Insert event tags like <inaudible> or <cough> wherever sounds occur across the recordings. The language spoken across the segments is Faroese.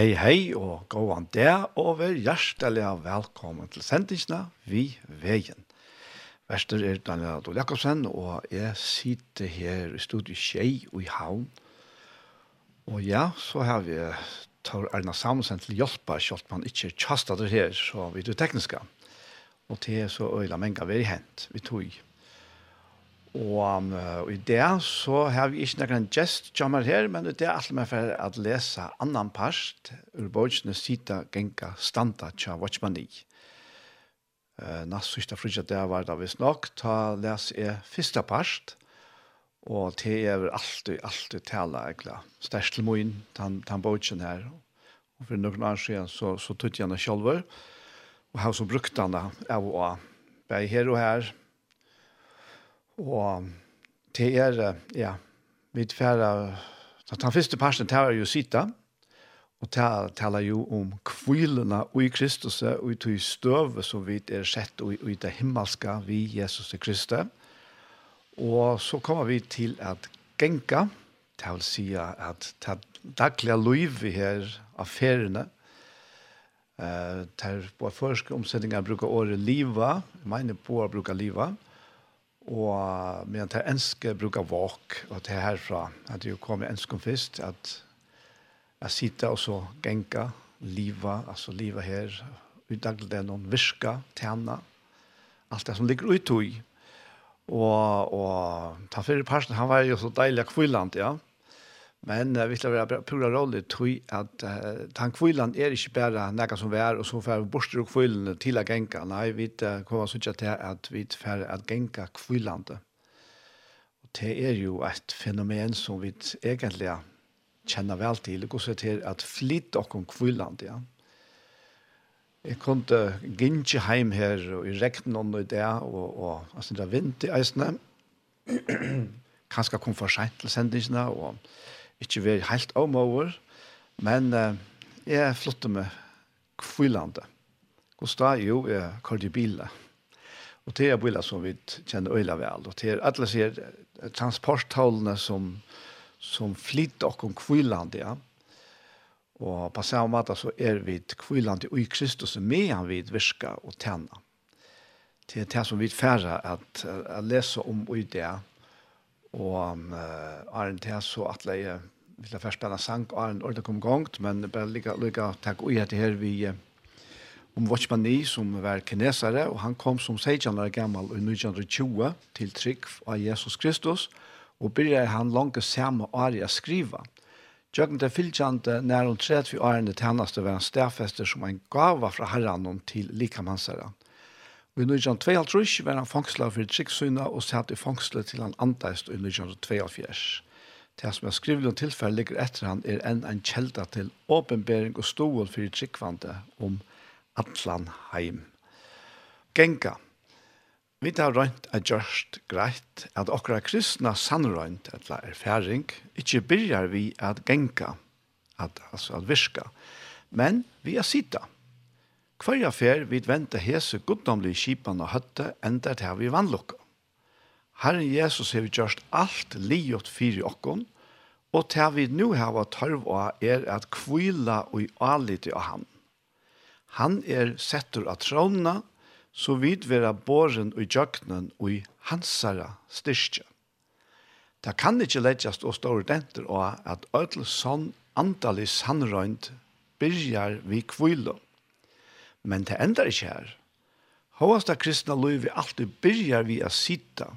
Hei, hei og gåan der, og vær hjertelig velkommen til sendingsna Vi Veien. Vester er Daniel Adol Jakobsen, og jeg sitter her i studiet Kjei og i Havn. Og ja, så har vi tar Erna Samuelsen til hjelpa, selv man ikke kjastet det her, så vi er tekniske. Og til så øyla menga vi er hent, vi tog Og um, i det så har vi ikke noen gest kommer her, men det er alt med for å lese annan part ur bøkene sida Genka Standa Tja Watchmani. Uh, Nast sista frutja det var da vi nok, ta les jeg fyrsta part, og det er alltid, alltid tala, egentlig. Størst til moen, den, den bøkene her. Og for noen år siden så, så tog jeg henne selv, og har så brukt henne av og av. Bare her og her, Og det er, ja, vi tverre, den første personen tar jo sitte, og taler jo om kvilene i Kristus, og i støve som vi er sett og i det himmelske vi Jesus til Kristus. Og så kommer vi til at genka, det vil si at det daglige livet her av feriene, Eh, tar på förska omsetninger brukar året liva, mine på brukar liva. Og men det enske brukar våk, og det herfra, at det jo kom enskom først, at jeg sitter og så genka, liva, altså liva her, utdaglig det noen virka, tjena, alt det som ligger ut i. Og, og ta fyrir parsen, han var jo så deilig kvillant, ja. Men uh, vi skal være pura rolle tog at uh, han kvillan er ikke bare nekka som vær, og så får vi borster og kvillan til å genka. Nei, vi uh, kommer så til at vi får at genka kvillan. Og det er jo et fenomen som vi egentlig kjenner vel til, og så til at flytt okkom kvillan ja. Jeg kunne gynne heim her og i rekten om i det, og, og altså, det er vind i eisene. <clears throat> Kanskje kom for sent til sendingene, og ikke være helt omover, men uh, jeg flyttet med kvillandet. Hvordan da? Jo, jeg kallte bilen. Og det er bilen som vi kjenner øyla vel, og det er alle sier transporttallene som, som flytter oss om kvillandet, ja. Og på samme måte så er vi kvillandet i Kristus med han vid virka og tjene. Det er det som vi færre at, at lese om i det, Og uh, Arne til så at jeg vil jeg først spille sang, Arne ordet kom gongt, men bare lykka, lykka takk ui etter her vi om Watchman som var kinesere, og han kom som 16 år gammel i 1920 til trygg av Jesus Kristus, og byrja han langt samme år å skriva. Jøkken til fylkjante nær hun tredje årene tjeneste var en stedfester som en gava fra herren til likamannsere. Og i 1952 var han fangsla for trikksyna og satt i fangsla til han andeist i 1952. Det som er skrivet om tilfellet ligger etter han er enn en kjelda til åpenbering og stål for trikkvande om Atlanheim. Genka, Vi tar rønt er gjørst greit at okra kristna sannrønt, eller erfaring, ikkje byrjar vi at genka, at, altså at virka, men vi er sida. Hver affær vid vente hese goddomlige kipan og høtte enda til vi vannlokka. Herren Jesus har gjort alt liot fyrir okkon, og til vi nu hava tørv av er at kvila og i alite av han. Han er settur av trådna, så vid vera båren og jøknen og hansara styrke. Det kan ikke leggjast og stå ordentlig av at ødel sånn antallig sannrøynd byrjar vi kvilom Men det endar ikke her. Håvast av kristna løyvi alltid byrjar vi a sita,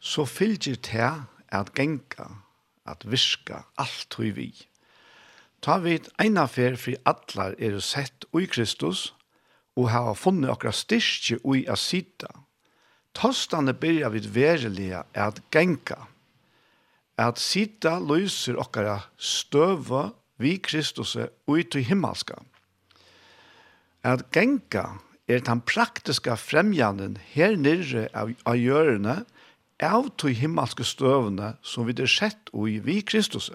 så fylgjer det at genka, at virka, alt hui vi. Ta vid eina fer fri atlar er sett ui Kristus, og hava funnet okra styrkje ui a sita. Tostane byrjar vi verilega at genka. At sita løyser okkara støva vi Kristus ui til himmelskap at genka er den praktiska fremjanden her nirre av, av gjørene av to himmelske støvene som vi er sett og i vi Kristus.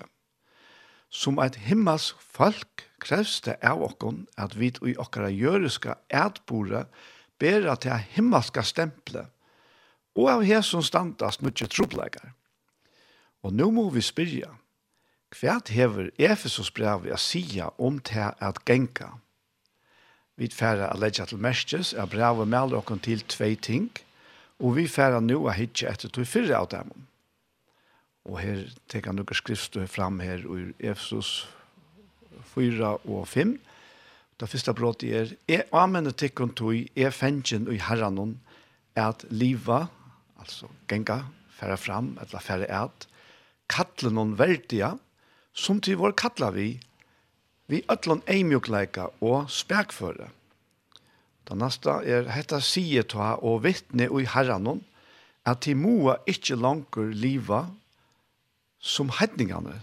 Som et himmelsk folk krevs det av okken at vi i okkara gjøreska ædbore bera til himmelska stemple og av hesson standast mykje troblegar. Og nå må vi spyrja, hva hever Efesos brev å sia om til at genka? Vi færre a leggja til merskes, a brava melder okkon til tvei ting, og vi færre nu a hitje etter to fyrre av dem. Og her teker nokre skriftstøy fram her ur Efesos 4 og 5. Det første brot er, «Jeg anmenner tikkun tog, jeg fengjen i herranon, at liva, altså genga, færre fram, eller færre et, kattle noen verdia, som til vår kattla vi, vi ætlån eimjukleika og spekføre. Da neste er hetta sige ta og vittne i herranon, at de moa ikkje langer liva som hedningane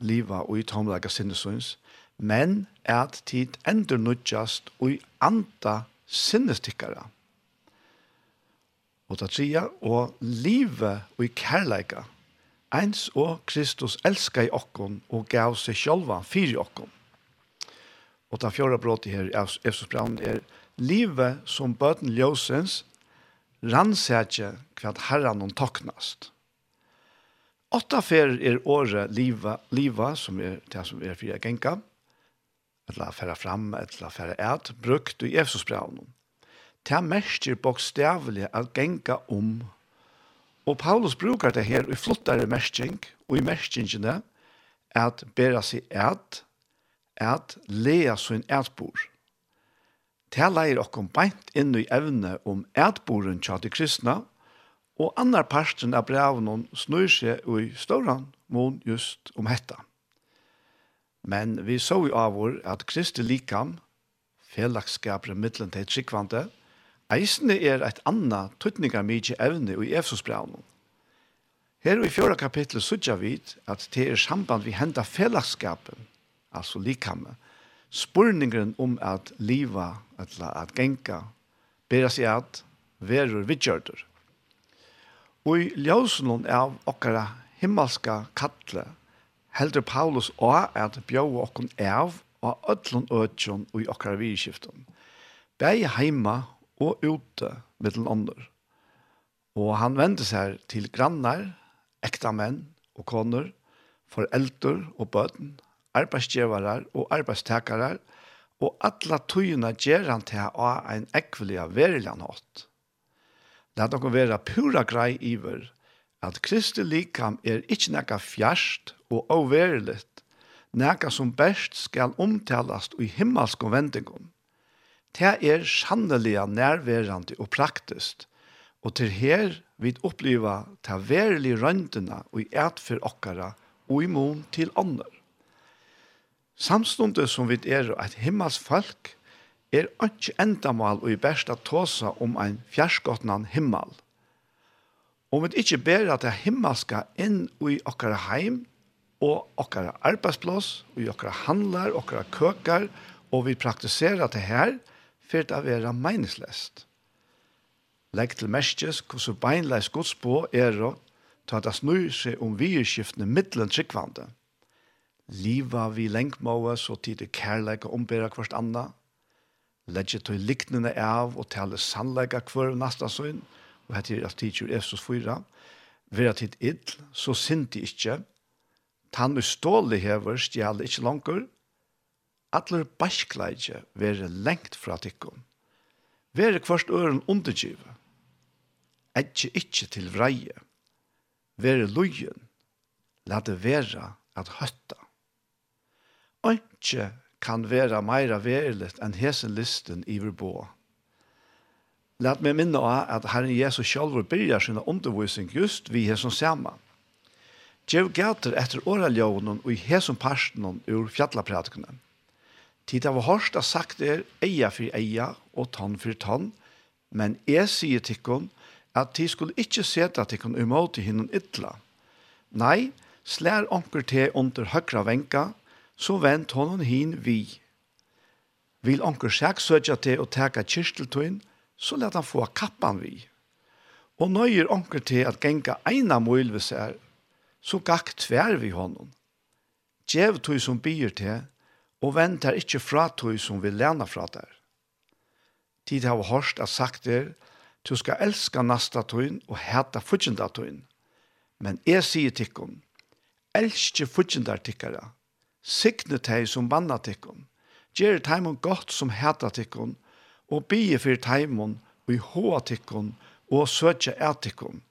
liva og i tomleika sinnesøyns, men at tid endur nudjast og i anda sinnestikkara. Og da tria, og livet og i kærleika Eins og Kristus elskar i okkon og gav seg sjálva fyrir okkon. Og den fjorda bråti her i Efsos Brown er Livet som bøten ljósens rannsætje kvad herran hon toknast. Åtta fer er året liva, liva som er det som er fyrir genka, etla færa fram, etla færa eit, brukt i Efsos Brown. Det mestir bokstavelig at genka om um Og Paulus brukar det her i flottare mersking, og i merskingene, at bera seg et, at lea sin etbor. Det leir okkom beint inn i evne om etboren tja til kristna, og annar parten av brevnen snur seg i ståran mån just om hetta. Men vi så i avår at Kristi likam, fellagskapet mittlen til tryggvante, eisne er eit anna tøtninga mykje evne i Efsosbraunen. Her i fjorda kapitlet sutja vid at det er samband vi henda fellagskapen, altså likamme, spurningren om at liva, at, at genka, bera seg at verur vidgjørter. Og i ljøsenen av okkara himmelska kattle heldur Paulus å at bjóa okkon av og öllun ötjon og i okkara vidskiften. Bei heima og ute med den andre. Og han vendte seg til grannar, ekta menn og koner, foreldre og bøten, arbeidsgjevarar og arbeidstakarar, og alla tøyene gjør han til å ha en ekvelig verilig hatt. Det dere være pura grei iver, at Kristi likam er ikke noe fjerst og overligt, noe som best skal omtales i himmelske vendingum. Det er sannelig nærværende og praktisk. Og til her vi opplever ta verilig røntene og i et for okkara og i mån til ånder. Samstundet som vi er et himmels folk, er ikke endamal og i besta tåsa om ein fjerskottnan himmel. Om vi ikke ber at det himmelska inn i okkara heim, og okkara arbeidsplass, og i okkara handlar, okkara køkar, og vi praktiserer det her, er det å være meningsløst. Legg til mestjes hvordan beinleis gods på er å ta det snur seg om virskiftene middelen tryggvande. Liva vi lengmåe så tid det kærleik og ombera hverst anna. Legg til liknende av og tale sannleik av hver nasta søgn, og hette er at tidsjur Jesus 4, vera tid ill, så sint de ikkje, tann ustålig hever stjale ikkje langer, Atler baskleidje være lengt fra tikkum. Vere kvart øren undergive. Edje ikkje til vreie. Vere lujen. Lade vera at høtta. Etje kan vera meira verilet enn hesen listen iver boa. Lat meg minna av at Herren Jesus sjálfur byrjar sina undervisning just vi hesen saman. Gjev gæter etter åraljónen og i hesen parsten ur fjallapratikunum. Tid av hørst har sagt er eia for eia og tann for tann, men jeg sier tikkun at de skulle ikke seta tikkun imot i hinnen ytla. Nei, slær onker te under høkra venka, så vent honom hin vi. Vil onker sjekk søtja te å teka kyrsteltøyen, så let han få kappan vi. Og nøyer onker te at genka eina møylvis er, så gakk tver vi honom. Gjev tog som byr til, og vent er ikkje fra tog som vil lena fra der. Tid har hørst at sagt er, du skal elska nasta tøyn og heta fudgjenda tøyn. Men jeg sier tikkum, elskje fudgjenda tikkara, signe teg som banna tikkum, gjer teimon godt som heta tikkum, og bie fyr teimon og i hoa tikkum og søtja etikkum,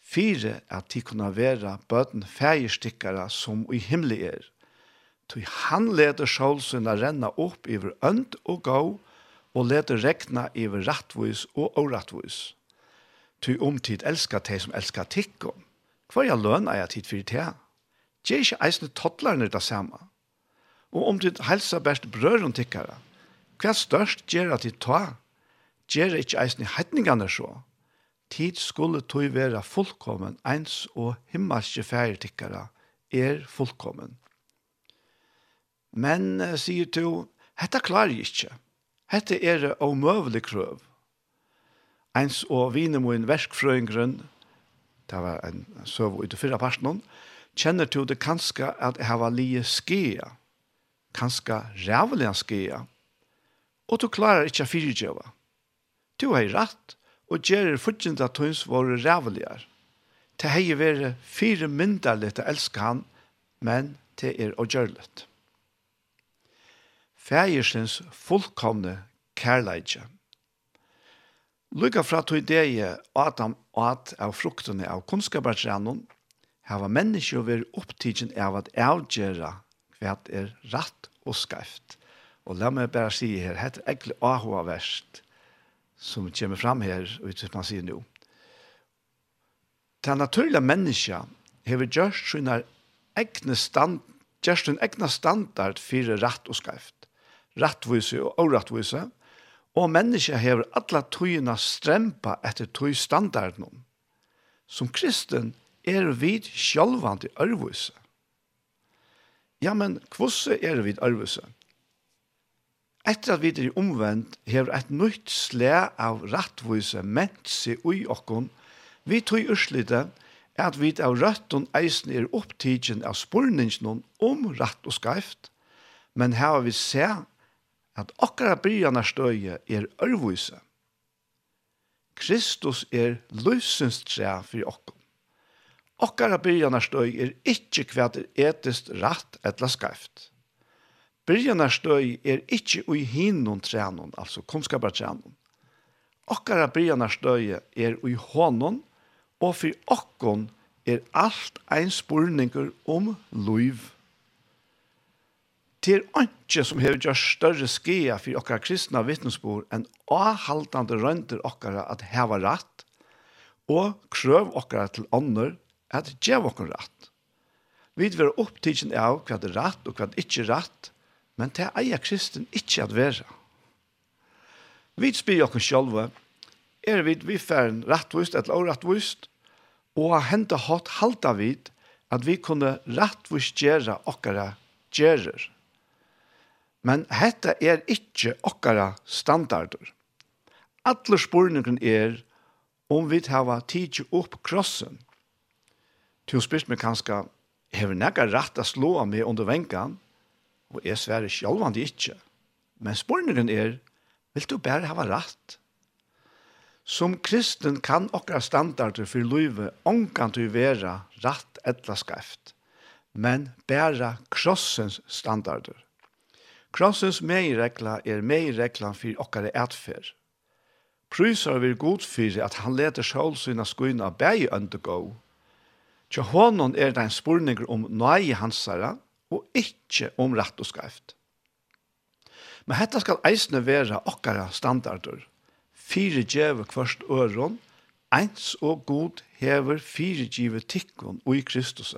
fire at tikkuna vera bøten fægerstikkara som i himmelig er. Ty han leder sjálsuna renna upp iver önd og gau, og leder rekna iver rattvois og orattvois. Tu omtid elskar te som elskar tikkum. Hvar jeg løn er jeg tid fyrir te? Jeis er ikke eisne toddlarne det samme. Og om tid helsa best brøren tikkara, hva størst gjer at tid ta? Gjer ikke eisne heitningane så? Tid skulle tog vera fullkommen eins og himmelske færre tikkara er fullkommen Men, uh, sier du, hetta klarer jeg ikke. Hetta er omøvelig krøv. Eins og vinemoen verskfrøyngren, det var en søv ut i fyrra parten, kjenner du det kanskje at jeg har lige skia, kanskje rævlig skia, og du klarer ikke å fyrtjøve. Du har rett, og gjerir fortjent at tøyns våre rævligere. Det har vært fire myndelige til å elske han, men det er å gjøre litt fægersens fullkomne kærleidje. Lykka fra tog deie Adam og at av fruktene av kunnskapartrenon hava menneskje ver opptidgen av at avgjera hva er rett og skreft. Og la meg bare si her, het er egentlig ahua verst som kommer fram her, utifrån man sier nå. Det naturlige menneskja hever gjørst sin egne stand, gjørst sin egne standard for rett og skreft rattvise og årattvise, og mennesket hever alla tøyina strempa etter tøy standarden. Som kristen er vi sjølvand i ørvise. Ja, men hvordan er vi ærvise? Etter at vi er omvendt, hever et nytt slæ av rattvise ment seg ui okkon, vi tøy urslite at vi av røtten eisen er opptidgen av spurningen om rett og skreift, men her har vi sett at akkurat byrjanar støye er ørvise. Kristus er løsens tre for okkom. Akkurat byrjanar støy er ikkje hva det etist rett eller skreft. Byrjanar støy er ikkje ui hinnon trenon, altså kunnskapar trenon. Akkurat byrjanar støy er ui hånon, og for okkom er alt ein spurningur om luiv til ikke som har gjort større skia for okkar kristna vittnesbord enn avhaltande rønter okkar at heva rett, og krøv okkar til ånder at djev okkar rett. Vi vil opptidsen av hva det er rett og hva det ikke er rett, men det eier kristen ikke at være. Vi spyr okkar sjølve, er vi vi færen rettvist eller orettvist, og hente hatt halta vid at vi kunne rettvist gjøre okkara gjerer. Men hetta er ikkje okkara standarder. Alle spurningen er om vi hava tidsi opp krossen. Til hun spyrt meg kanska, hever nekka rett a slå av meg under venkan, og jeg sverre sjálvandi ikkje. Men spurningen er, vil du bare hava rett? Som kristen kan okkara standarder for livet ångan du vera rett etla skreft, men bæra krossens standarder – Krossens meiregla er meireglan fyrir okkare etfer. Prysar vi god fyrir at han leter sjål sina skuina bægi undergå. Tja honon er det en spurninger om nøye hansara, og ikkje om rett og skreft. Men hetta skal eisne vera okkara standarder. Fire djeve kvørst øron, eins og god hever fire djeve tikkun og i Kristus,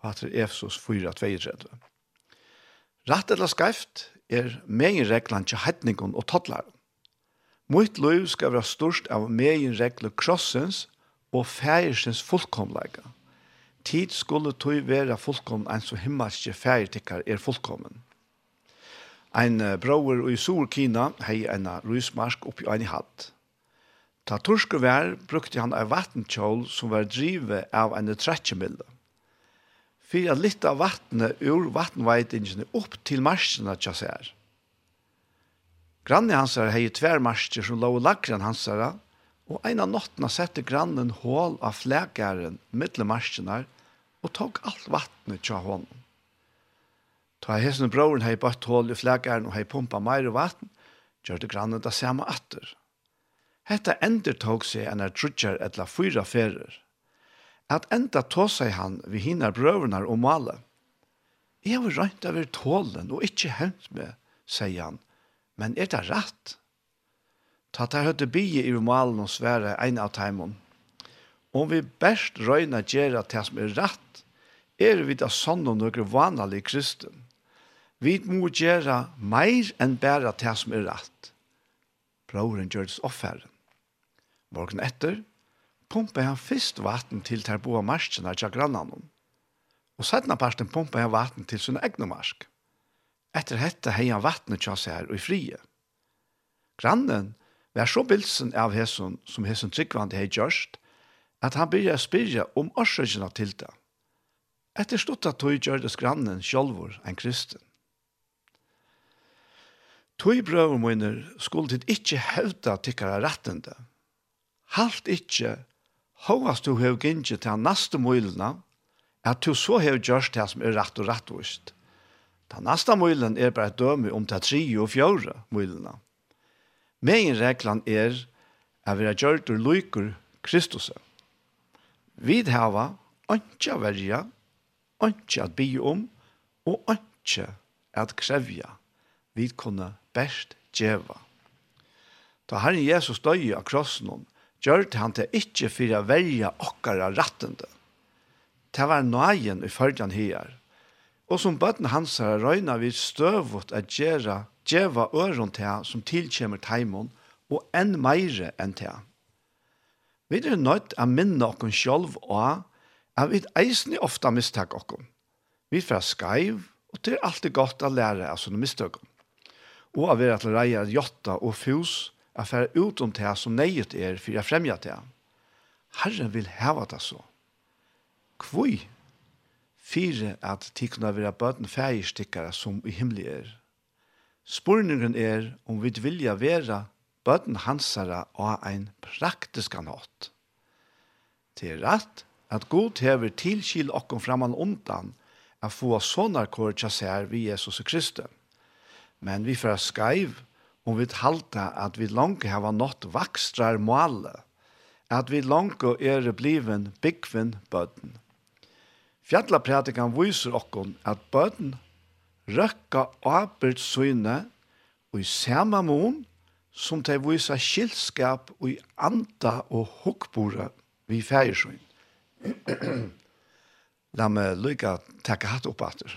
og det er Efsos 4, 32. Rett eller skreft er megin reglan til hettningon og toddlaren. Mitt liv skal være størst av megin regler krossens og fægersens fullkomleika. Tid skulle tog være fullkommen enn så himmelske fægertikkar er fullkommen. Ein brauer i Sur-Kina hei en rusmarsk oppi ein i hatt. Ta torske vær brukte han ei vattenkjål som var drive av en trettjemilde for at litt av vattnet ur vattenveitingene opp til marsjene tja ser. Granne hans her hei tvermarsjer som lå lagren hans her, og en av nottene sette grannen hål av flækeren mittel marsjene og tok alt vattnet tja hånden. Ta hesen broren hei bøtt hål i flækaren og hei pumpa meir vatten, gjør det grannen da samme atter. Hetta endur tok seg enn er trutjar etla fyra ferer at enda ta seg han vi hinnar brøverne og male. Jeg har røynt over tålen og ikkje hent med, sier han. Men er det rett? Ta ta høyde bie i malen og svære en av teimon. Om vi best røyna gjerra til som er rett, er vi da sånn og noen vanlig kristen. Vi må gjøre meir enn bæra til som er rett. Broren gjør det offeren. Morgen etter, pumpa han fyrst vatten til ter boa marskina tja grannan Og sedna parten pumpa han vatten til sin egnu marsk. Etter hetta hei han vattnet tja seg her og i frie. Grannen var så bilsen av hesson som hesson tryggvand hei gjørst, at han byrja spyrja om årsøkjena til det. Etter stutta tog gjørdes grannen sjolvor en kristen. Tui brøver munner skuld tid ikkje hevda tikkara rettende. Halt ikkje hovast du hev gynnsi til næste mylna, at du så hev gjørst det som er rett og rett vist. Den næste møylen er bare et døme om det tri og fjore mylna. Megin reglan er at vi har gjørt og lykker Kristus. Vi hava ønskja verja, ønskja at by om, og ønskja at krevja. Vi kunne best djeva. Da Herren Jesus døy av krossen om, gjørt han det ikke for å velge okkara rattende. Det var nøyen i følgen her. Og som bøtten hans har røyna vi støvot at gjøre djeva øron til som tilkjemmer teimon og enn meire enn til. Vi er nødt å minne okken sjolv og at vi eisne ofta mistak okken. Vi fra skaiv, og det er alltid godt å lære av sånne mistøkken. Og av er at reier jotta og fus, at ut om det som nøyet er for jeg fremja det. Herren vil heva det så. Kvoi? Fyre at de kunne være bøten fægerstikkere som i himmelig er. Spurningen er om vi vilja være bøten hansara og ein praktisk nått. Det er rett at god hever tilkil okkom framan undan at få sånne kår tja vi Jesus Kristus. Men vi får skreiv om vi halta at vi langt hava nått vakstrar måle, at vi langt er bliven byggven bøten. Fjallapratikan viser okkon at bøten røkka arbeidssyne og i samme mån som de viser skilskap og i anda og hukkbore vi fægersyn. <clears throat> La meg lykke takke hatt opp etter.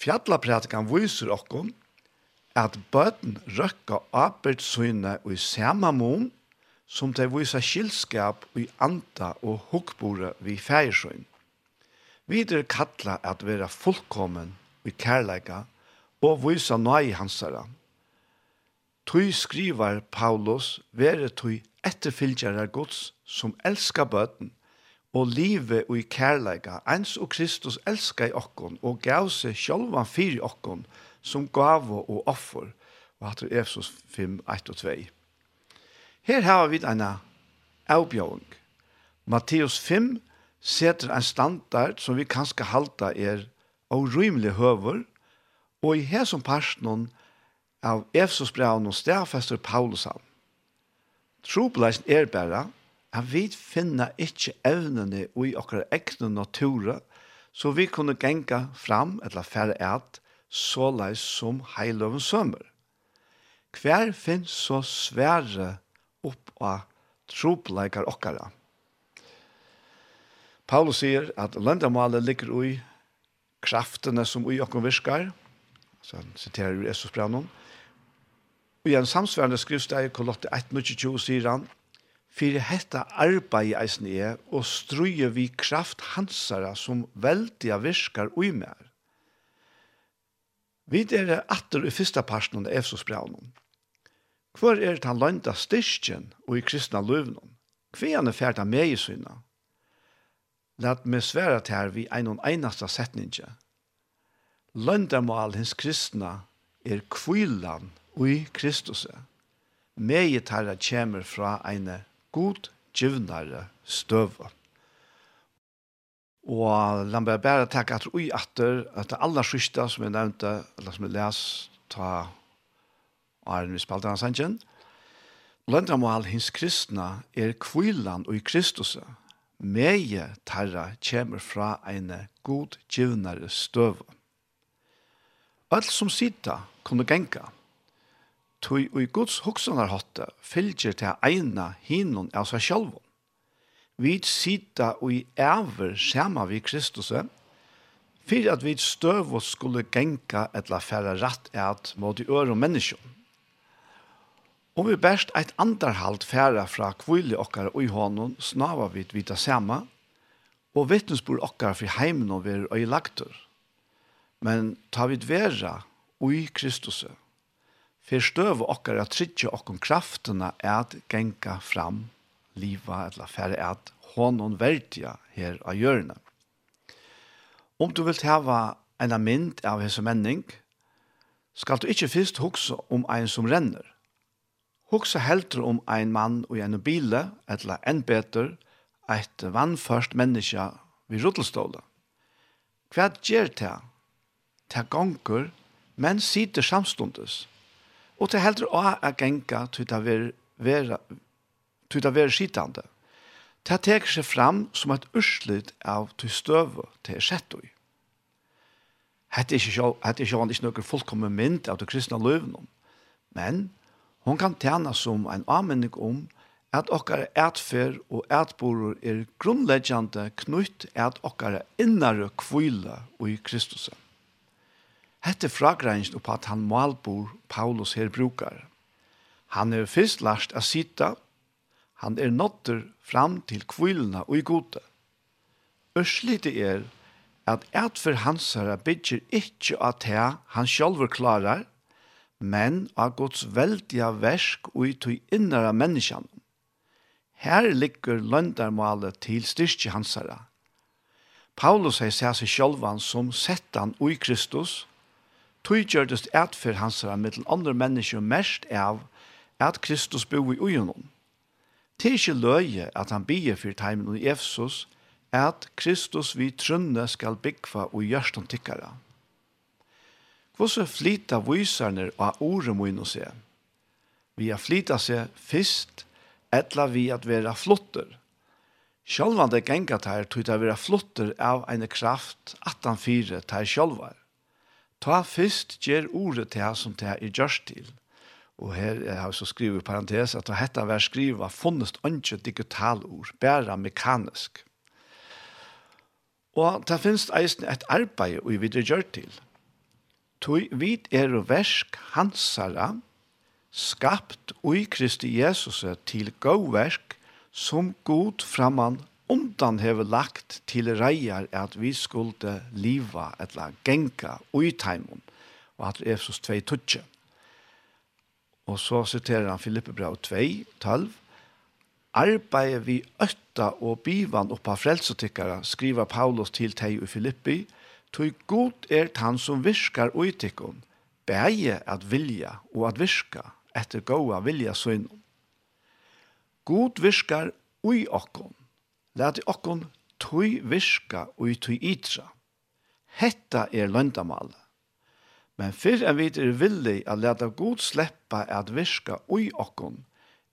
Fjallapratikan viser okkon at bøten røkka arbeidssynet og i samme mån som de viser og i anda og hukkbore vi færsyn. Videre kattla at vera fullkommen i kærleika og viser nøy hansara. Tui skrivar Paulus være tui etterfylgjere gods som elskar bøten og livet og i kærleika, ens og Kristus elskar i okkon og gav seg sjølvan fyri okkon, og som gave og offer. Og hatt er Efsos 5, 1 og 2. Her har vi denne avbjøring. Matteus 5 setter en standard som vi kanskje halta er og rymelig høver, og i her som parten av Efsos braun og stedfester Paulus han. Trobeleisen er bare at vi finner ikke evnene i okkar egne natura, så vi kunne genga fram eller færre et såleis som heiløven sømmer. Hver finnes så svære opp av tropleikar okkara. Paulus sier at landamålet ligger i kraftene som i okken virkar, så han siterer jo Jesus brannon, og i en samsværende skriftsteg i Kolotte 1.22 sier han, «Fyrir hetta arbeid i eisen er, og struje vi kraft hansara som veldig virkar ui mer.» Vi er atter i fyrsta parten av Efsos braunen. Hvor er den lønta styrkjen og i kristna løvnen? Hvor er ferda med i syna? Lat meg sværa til her vi ein og einasta setninge. all hins kristna er kvillan ui Kristuse. Meie tarra kjemer fra eine god givnare støvått. Og la meg bare takke at ui atter, at det aller siste som jeg nevnte, eller som jeg les, ta Arne vi spalte hans hengen, Lendra hins kristna er kvillan og i Kristus, meie tarra kjemur fra eine god givnare støv. Alt som sida kunne genka, tog og i gods hoksanarhotte fylgjer til eina hinun av seg sjálfum vi sita og i æver skjema vi Kristus, for at vi støv og skulle genka etla færa ratt eit mot i øre og mennesker. Om vi best eit andarhalt færa fra kvile okkar og i hånden, snava vi vita sama, og vittnesbor okkar fri heimen og ver og i. Men ta vi vera og i Kristus, for støv okkar at trytje okkar kraftene at genka fram liva eller færre at honom verdia her av hjørne. Om du vil hava en mynd av hese menning, skal du ikkje fyrst hukse om ein som renner. Hukse heldur om ein mann og en bile, eller enn betur, eit vannførst menneske vid ruttelståle. Hva gjer det? Det gonger, men sitter samstundes. Og det heldur å a genga til det vera, til å være skitande. Det teker seg fram som et urslut av til støve til sett i. Hette er ikke, hette er ikke noen fullkommen mynd av det kristne løvnum, men hon kan tjene som en anmenning om at okkara etfer og etborer er grunnleggjande knytt at okkara innare kvile i Kristus. Hette fragrænst opp at han malbor Paulus her brukar. Han er fyrst lagt a sita Han er nåtter fram til kvilna og i gode. Ørslite er at et for hans herre bygger ikke at det han selv klarar, men av Guds veldige versk og i tog innere menneskene. Her ligger løndermålet til styrke hans herre. Paulus har sett seg selv som sett han i Kristus, tog gjørtes et for hans herre med andre mennesker mest av at Kristus bor i ugenom. Det er ikke løye at han bier for teimen i Efsos, at Kristus vi trunne skal byggva og gjørst han tykkara. Hvordan flyta vyserne av ordet må inn og se? Vi har flyta seg fyrst, etla vi at vera flotter. Sjølvan det genga tog det vera flotter av en kraft at han fire til sjølvar. Ta fyrst gjer ordet til han som det er gjørst til. Og her har jeg så skrivet i parentes at dette vers skrivet funnest ikke digitalord, bare mekanisk. Og det finnes eisen et arbeid vi videre gjør til. Tui vid er versk hansara, skapt ui Kristi Jesus til god versk, som god framan undan hever lagt til reier at vi skulle liva etla genka ui taimon, og at Efsos 2 tutsi. Og så siterer han Filippe Brau 2, 12. Arbeid vi øtta og bivan oppa frelsotikkara, skriver Paulus til teg i Filippi, tog god er han som virkar uitikon, beie at vilja og at virka, etter goa vilja søgnom. God virkar ui okkon, i okkon tui virka ui tui itra. Hetta er løndamal, Men fyrr enn vi er villig at leta god sleppa at virka ui okkon,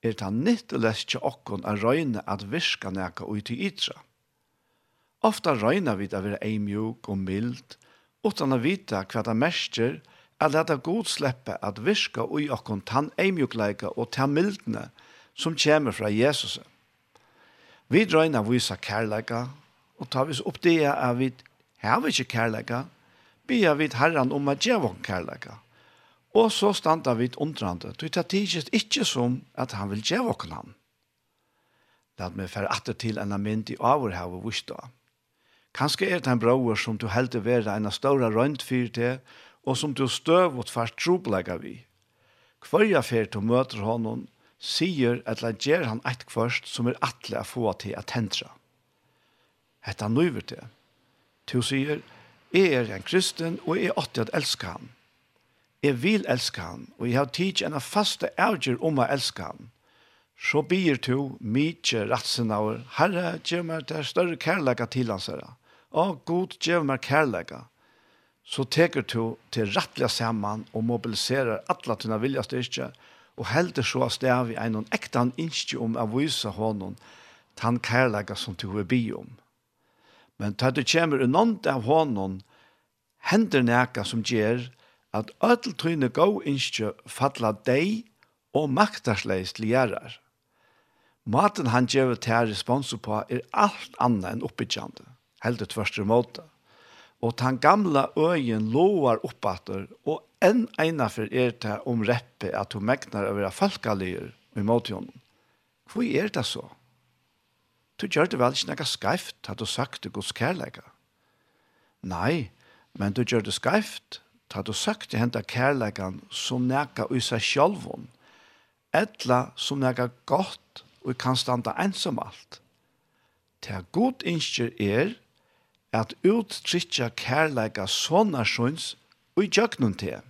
er ta nyttelest til okkon a røyne at virka neka ui til ytra. Ofta røyna vi da vera eimjuk og mild, utan a vita hva det mestjer at leta god sleppa at virka ui okkon tan eimjukleika og ta mildne som kjemur fra Jesus. Vi røyna visa kærleika, og ta vis opp det er vi har vi ikke kærleika, bia vid herran om at djevon kærleika. Og så standa vid undrande, du tar tidsist ikkje som at han vil djevon han. Lad meg fære atter til enn mynd i avrhav og vista. Kanskje er det en brauer som du heldig vera enn ståra røynt fyr til, og som du støv og tvart troblegga vi. Kvarja fer til møter honom, sier at la gjer han eit kvørst som er atle a få til at hendra. Hetta nøyver til. Tu sier, Jeg er en kristen, og jeg er åtte at elske han. Jeg vil elske han, og jeg har tid en faste avgjør om å elske han. Så byr to mykje ratsenauer, Herre, gjør meg det større kærlega til hans herre. Å, god, gjør meg kærlega. Så teker to til rattliga sammen og mobiliserer alle til tunna vilja styrke, og helder så av stav i en han innskje om å vise hånden til han kærlega som to er bi om. Men tatt du kommer i av hånden, hender neka som gjør at öll tøyne gå innskjø fatla deg og maktarsleis til gjerrar. Maten han gjør til respons på er alt annet enn oppbyggjande, helt ut første måte. Og den gamla øyen lovar oppater, og enn eina for er til om reppe at hun megnar å være falkalir i måtjonen. Hvor er det så? Du gjør det vel ikke noe skreft, hadde du sagt til Guds kærleika. Nei, men du gjør det skreft, hadde du sagt til henta kærleikan som noe i seg sjølvån, etla som noe godt og kan standa ensom alt. Til god innskjer er at uttrykja kærleika sånne sjøns og i gjøknen til.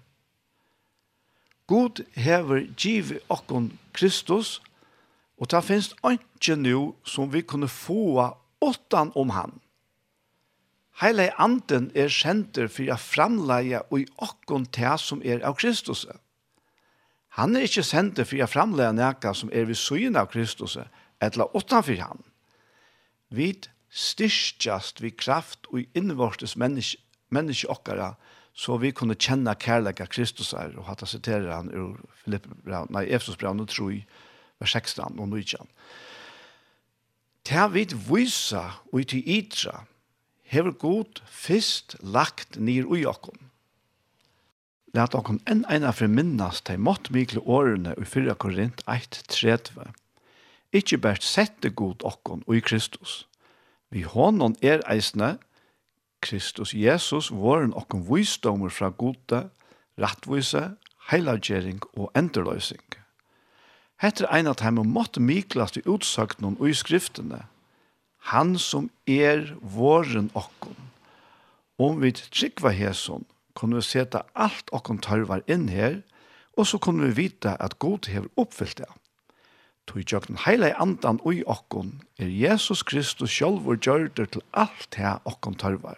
God hever giv okkon Kristus og Og det finnes ikke nå som vi kunne få åttan om han. Heile anden er kjenter for å framleie og i åkken til som er av Kristus. Han er ikke kjenter for å framleie noe som er ved syne av Kristus, eller åttan for han. Vi styrkjast vi kraft og i innvortes menneske, menneske okkara, så vi kunne kjenne kærlighet av Kristus er, og hatt å sitere han ur Efesus brev, nå tro jeg, vers 16 og 19. Ta vid vysa og til itra, hever god fyrst lagt nir ui okkom. Lat okkom enn eina friminnas til mått mikle årene i 4 Korint 1.30. Ikkje bært sette god okkom ui Kristus. Vi hånden er eisne, Kristus Jesus, våren okkom vysdomur fra gode, rattvise, heilagjering og enderløysing. Hetta er ein av dem måtte miklast i utsøknen og i skriftene. Han som er våren okkon. Om vi trykva hæsson, kunne vi seta alt okkon tørvar inn her, og så kunne vi vita at god hever oppfyllt det. Tog jøkken heile andan ui okkon, er Jesus Kristus sjálfur gjørder til alt her okkon tørvar.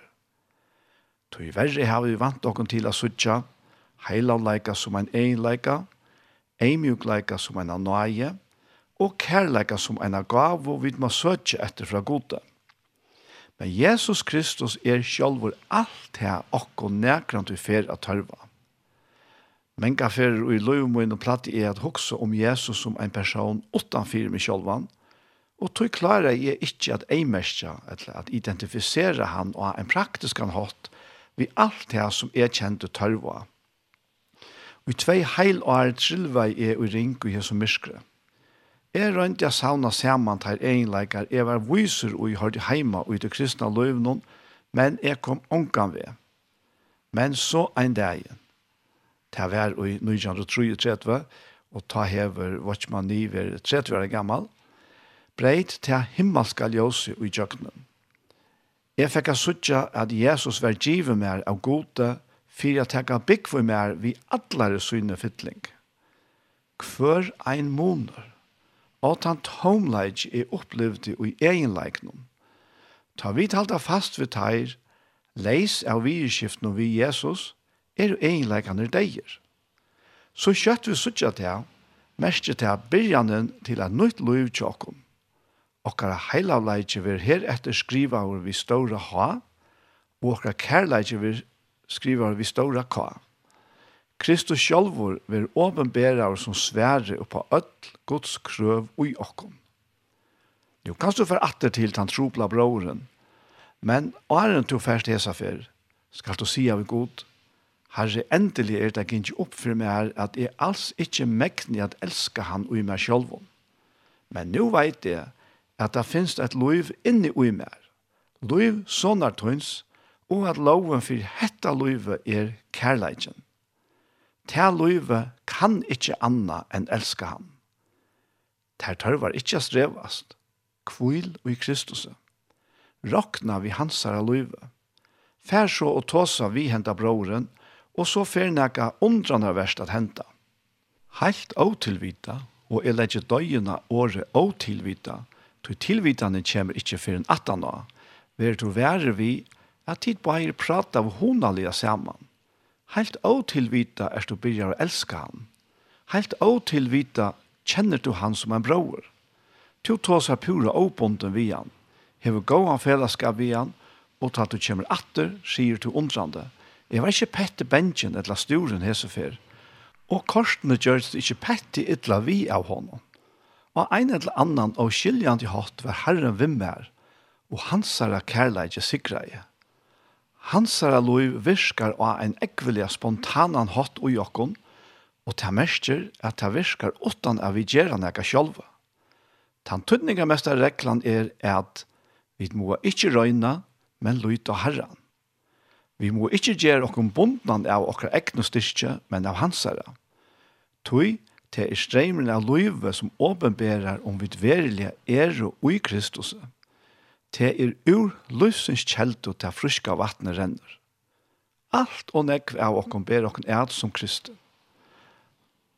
Tog verre har vi vant okkon til a sutja, heilavleika som ein egenleika, eimjukleika som en nøye, og kærleika som en gav, og vi må søtje etter fra gode. Men Jesus Kristus er sjálfur alt her okko nekrant vi fer at tørva. Menga fer og i løymoin og platt er at hoksa om Jesus som en person utanfyr med sjølvan, og tog klara jeg ikkje at eimerskja, eller at identifisera han og en praktisk han hatt vi alt her som er kjent og tørva. Og tvei heil og er trillvei er og ring og jesu myskre. Jeg rønt jeg savna saman til egenleikar, jeg var viser og jeg hørte heima og i det kristna løvnån, men jeg kom ongan ved. Men så ein dag, til var i 1933, og ta hever Watchman Niver, 30 år gammal, breit til himmelska ljósi i jøknen. Jeg fikk a suttja at Jesus var givet mer av gode for at jeg kan bygge for meg vi alle syne fytling. Hver ein måneder, og han tomleik er opplevd i egenleiknum. Ta vi talta fast ved teir, leis av vireskiften vi Jesus, er egenleikene deir. Så kjøtt vi suttja til, merke til byrjanen til et nytt liv tjåkom. Okkara heilavleikje vil her etter skriva over vi ståra ha, og okkara kærleikje vil skriver vi stora K. Kristus sjálfur ver åpenbærar som svære og på öll Guds krøv ui okkom. Jo, kanst du for atter til den tropla broren, men åren to færst hesa fyr, skal du si av god, Herre, endelig er det ikke opp for meg at jeg alls ikke mekner at elska han ui meg sjálfum. Men nu veit jeg at det finnes et liv inni ui meg. Liv sånne tøyns og at loven for hetta løyve er kærleikjen. Ta løyve kan ikkje anna enn elska han. Ta tørvar ikkje strevast, kvil og i Kristus. Rokna vi hansara løyve. Fær så og tåsa vi henta broren, og så fer nekka undrana verst at henta. Heilt åtilvita, og jeg legger døgene året åtilvita, til tilvitane kjemmer ikkje fyrir en attan av, Ver du være vi, at tid bare prata av honalige saman. Helt åtilvita er du byrjar å elska han. Helt åtilvita kjenner du han som en bror. Du tar seg pura åbonden vi han. Hever gåan fellesskap vi han, og tatt du kommer atter, sier du undrande. Jeg var ikke pette bensjen eller sturen hesefer. Og korsene gjør det ikke pette ytla vi av honom. Og ein eller annan av skiljande hatt var herren vimmer, og hans herre kærleidje sikreie. Hansara liv virkar av en ekvelia spontanan hatt og okkon, og ta mestjer at ta virkar utan av vi gjerra nega sjolva. Tan tunninga mesta reklan er at vi må ikkje røyna, men lyt og herran. Vi må ikkje gjere okkom bundnan av okra egnu styrkje, men av hansara. Tui, te er streimren av løyve som åpenberar om vi verilige er og ui Kristus. Te er ur løsens kjeldu til friska vatnet renner. Alt og nekv av okkom ber okkom eit som kristen.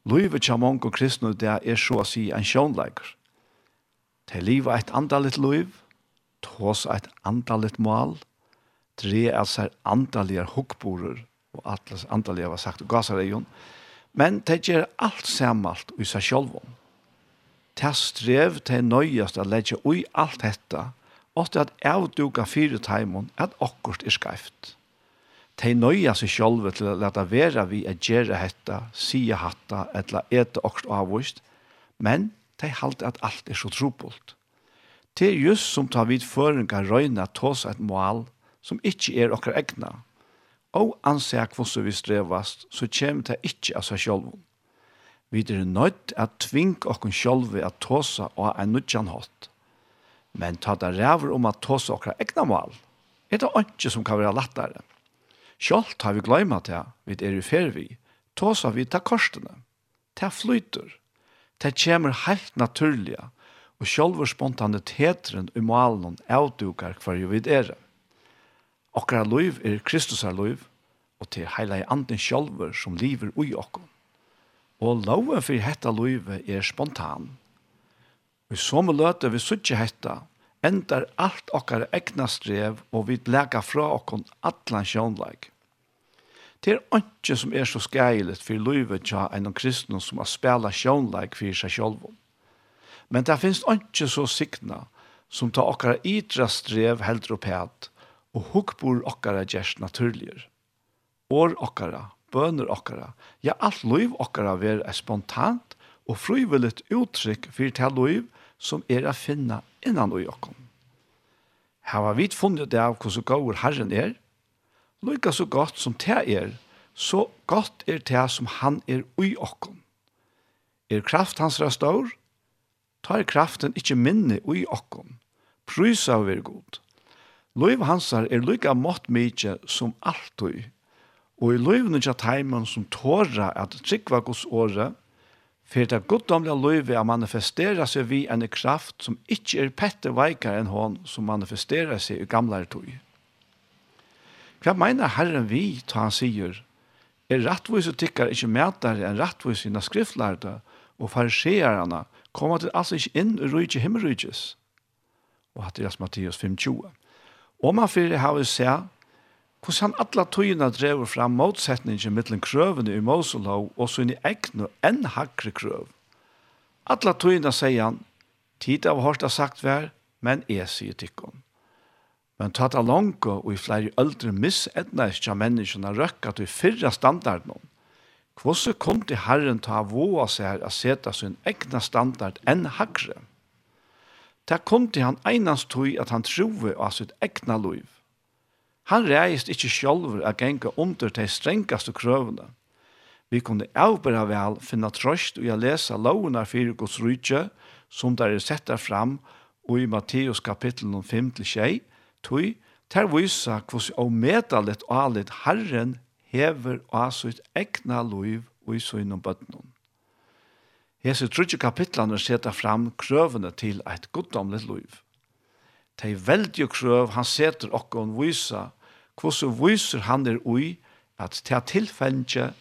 Luive tja mong og kristne det er så å si en sjånleiker. Te liva eit andalit luiv, tås eit andalit mål, tre er sær andalige hukkborer, og atlas andalige var sagt, og men te gjør alt samalt i seg sjolvom. Te strev te nøyast a legge ui alt hetta, åtte at avduka fire teimen at akkurat er skreift. De nøya seg sjolve til å lete vera vi er gjere hetta, sige hatta, etla ete akkurat avvist, men de halte at alt er så trobult. Det er just som tar vid føringa røyna tås et mål som ikkje er okkar egna. Og ansek hvordan vi strevast, så kjem det ikkje av seg sjolven. Vi er nøyt at tving okkar sjolve at tåsa og en nødjan hatt Men ta det ræver om at ta oss okra egna mål. Er det ikke som kan være lettere? Sjalt har vi gløyma til vi er i fervi. Ta oss vi ta korsene. Ta flyter. Ta kommer helt naturliga, Og sjølver spontaniteten i målen avdukar hver jo vid er. Okra liv er Kristus er liv, og til heila i anden sjølver som lever ui okkom. Og loven for hetta livet er spontan Vi som løte vi suttje hetta, endar alt okkar egna strev og vi lega fra okkon allan sjånleik. Det er ikke som er så skreilet for livet en enn kristne som har spela sjånleik for seg sjolv. Men det finnes ikke så sikna som ta okkara idra strev heldre opp hæt og hukkbor okkara gjerst naturligere. År okkara, bøner okkara, ja alt liv okkara ver er spontant og frivilligt uttrykk for til liv som er å finne innan og jokken. Her har vi funnet det av hvordan gaur Herren er, lykka så godt som te er, så godt er te som han er ui okkom. Er kraft hans rastor, tar kraften ikkje minne ui okkom, Prys av er god. Løyv hansar er lykka mått mykje som altui, og i løyvene tja teimen som tåra at tryggva gos året, for det goddomlige løyve er manifestere seg vi en kraft som ikke er pette veikere enn hon som manifesterer seg i gamle tog. Hva mener Herren vi, ta han sier, er rettvise tykkar ikke mætare enn rettvise innan skriftlærde og fariseerne kommer til altså ikke inn i rydde himmelrydges. Og hatt i Matteus 5.20. Om han fyrir har vi sett hvordan han alle tøyene drever fram motsetningen mellom krøvene i Moselov og sine egne enn hakre krøv. Alle tøyene sier han, tid av hørt har sagt vær, men jeg sier tikkene. Men tatt av langt og i flere øldre missetna ikke av menneskene røkket til fyrre standarden. Hvordan kom til Herren ta våa seg å sette sin egna standard enn hakre? Det kom til han einans tog at han troe av sitt egna liv. Han reist ikkje sjálfur a genga under de strengaste krøvene. Vi kunne avbæra vel finna trøst og a lesa lovene fyrir Guds rydtje, som der er settet fram og i Matteus kapittel 5 til 6, tog ter vysa hvordan omedallet og alit Herren hever av sitt egna liv og i søgnom bøtnen. Hese trutje kapitlene setter fram krøvene til eit goddomlet liv de veldige krøv han seter okkon vysa, hvordan vyser han er ui, at til tilfelletje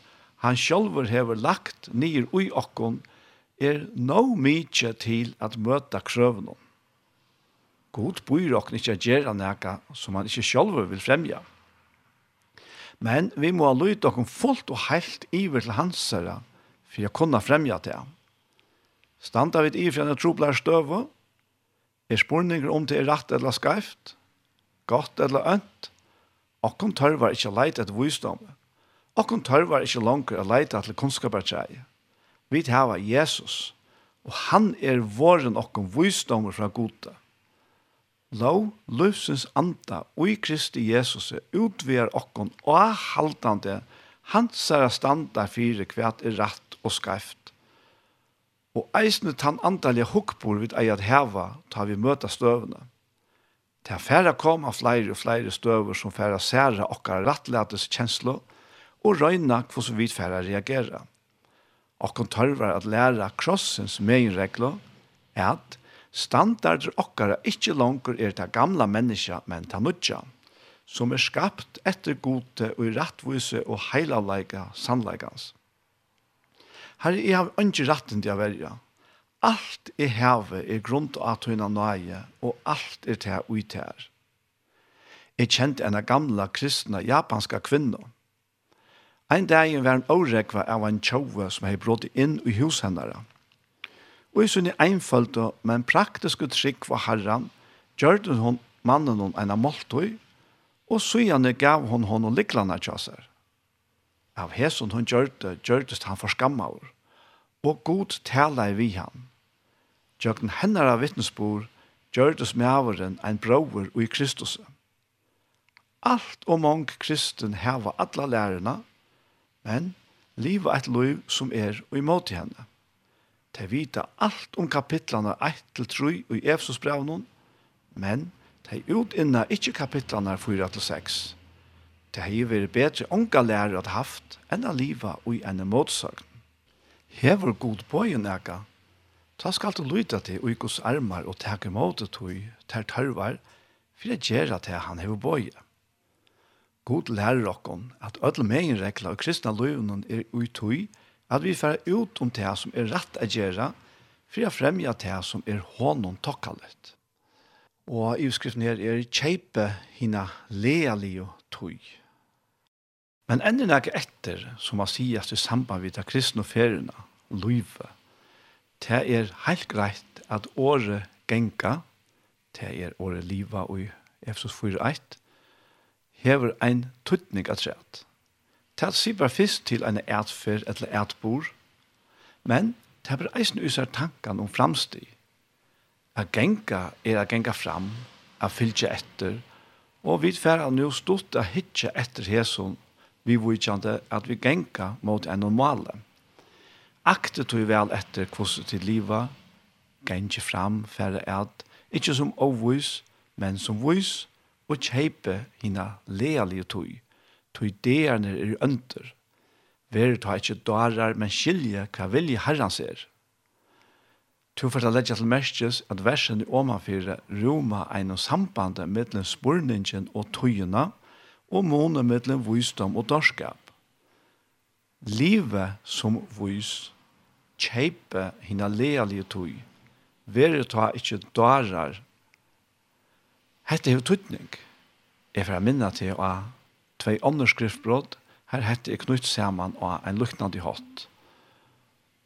han sjølver hever lagt nir ui okkon, er no mykje til at møta krøvene. God bryr okken ikkje gjerra noe som han ikkje sjølver vil fremja. Men vi må ha lyt okken fullt og heilt iver til hans herre, for å kunne fremja til ham. Standa vid ifra en troblær støve, er spurninger om det er rett eller skreft, godt eller ønt. Okkon tørvar ikkje leit etter visdomme. Okkon tørvar ikkje langer å leite etter kunnskapartjeie. Vi hava Jesus, og han er våren okkon visdommer fra gode. Lå, løsens anda, og i Kristi Jesus utvier okkon og haltande hans er standa fire kvært er rett og skreft og eisne tann andalige hukkbor vid eier heva, ta vi møta støvene. Det er færre kom av flere og flere støver som færre særa okkar rattletes kjenslo, og røyna hvordan vi færre reagera. Okkon tørver at læra krossens meginregler er at standarder okkar ikkje langer er ta gamla menneska, men ta nudja, som er skapt etter gode og i rattvise og heilavleika sannleikans. Herre, jeg har ikke retten til å velge. Alt i havet er grunn til at hun er nøye, og alt er til å ut her. Jeg kjente en av gamle kristne japanske kvinner. En dag var en årekve av en tjove som har brått inn i hus henne. Og i sinne einfølte, men praktiske trygg for herren, gjør hun mannen hun en av måltøy, og så gjerne gav hun henne liklande tjøser av hesson hon gjørte, gjørtes han for skammaur, og god tala i vi han. Gjøkken hennar av vittnesbor, gjørtes med averen en brauer og i Kristus. Alt og mong kristen heva alla lærerna, men liva et liv som er og imot henne. Te vita alt om kapitlene 1 til 3 og i Efsos men te utinna ikkje kapitlene 4-6. Det har jo vært bedre unga lærere at haft enn å leve og i en motsøkn. Hever god bøyen eka, ta skal du lytte til uikos armar og teke måte tog ter tørvar for å gjøre til han hever bøye. God lærer okkon at ødel megin regla og kristna løyvnen er ui tog at vi fer ut om det som er rett å gjøre for å fremja det som er hånden tokkalet. Og i utskriften her er kjeipe hina lealig og tog. Men enda nek etter, som man sier i samband med kristne ferierna, løyve, det er helt greit at året genka, det er året liva og Efesos 4.1, hever ein tuttning at rett. Det sier bare først til en ætfer eller ætbor, men det er eisen usar tankan om framstig. A genka er a genka fram, a fylgja etter, og vi færa nu stort a hitja etter hesson vi vujtjande at vi genka mot en normale. Akte tog vel etter kvosset til liva, genki fram, færre at, ikkje som ovvis, men som vois, og kjeipe hina lealige tog, tog deerne er under. Vere ta ikkje darar, men skilje hva vilje herran ser. Tu for å legge til merkes at versen i omanfyrir Roma einu noe samband mellom spurningen og tøyene, og måne mellom visdom og dørskap. Livet som vis kjeipe hina lealige tog, vere ta ikkje darar. Hette hev tøytning. Jeg får minna til å tvei andre skriftbrott, her hette er knytt saman og en luknande hatt.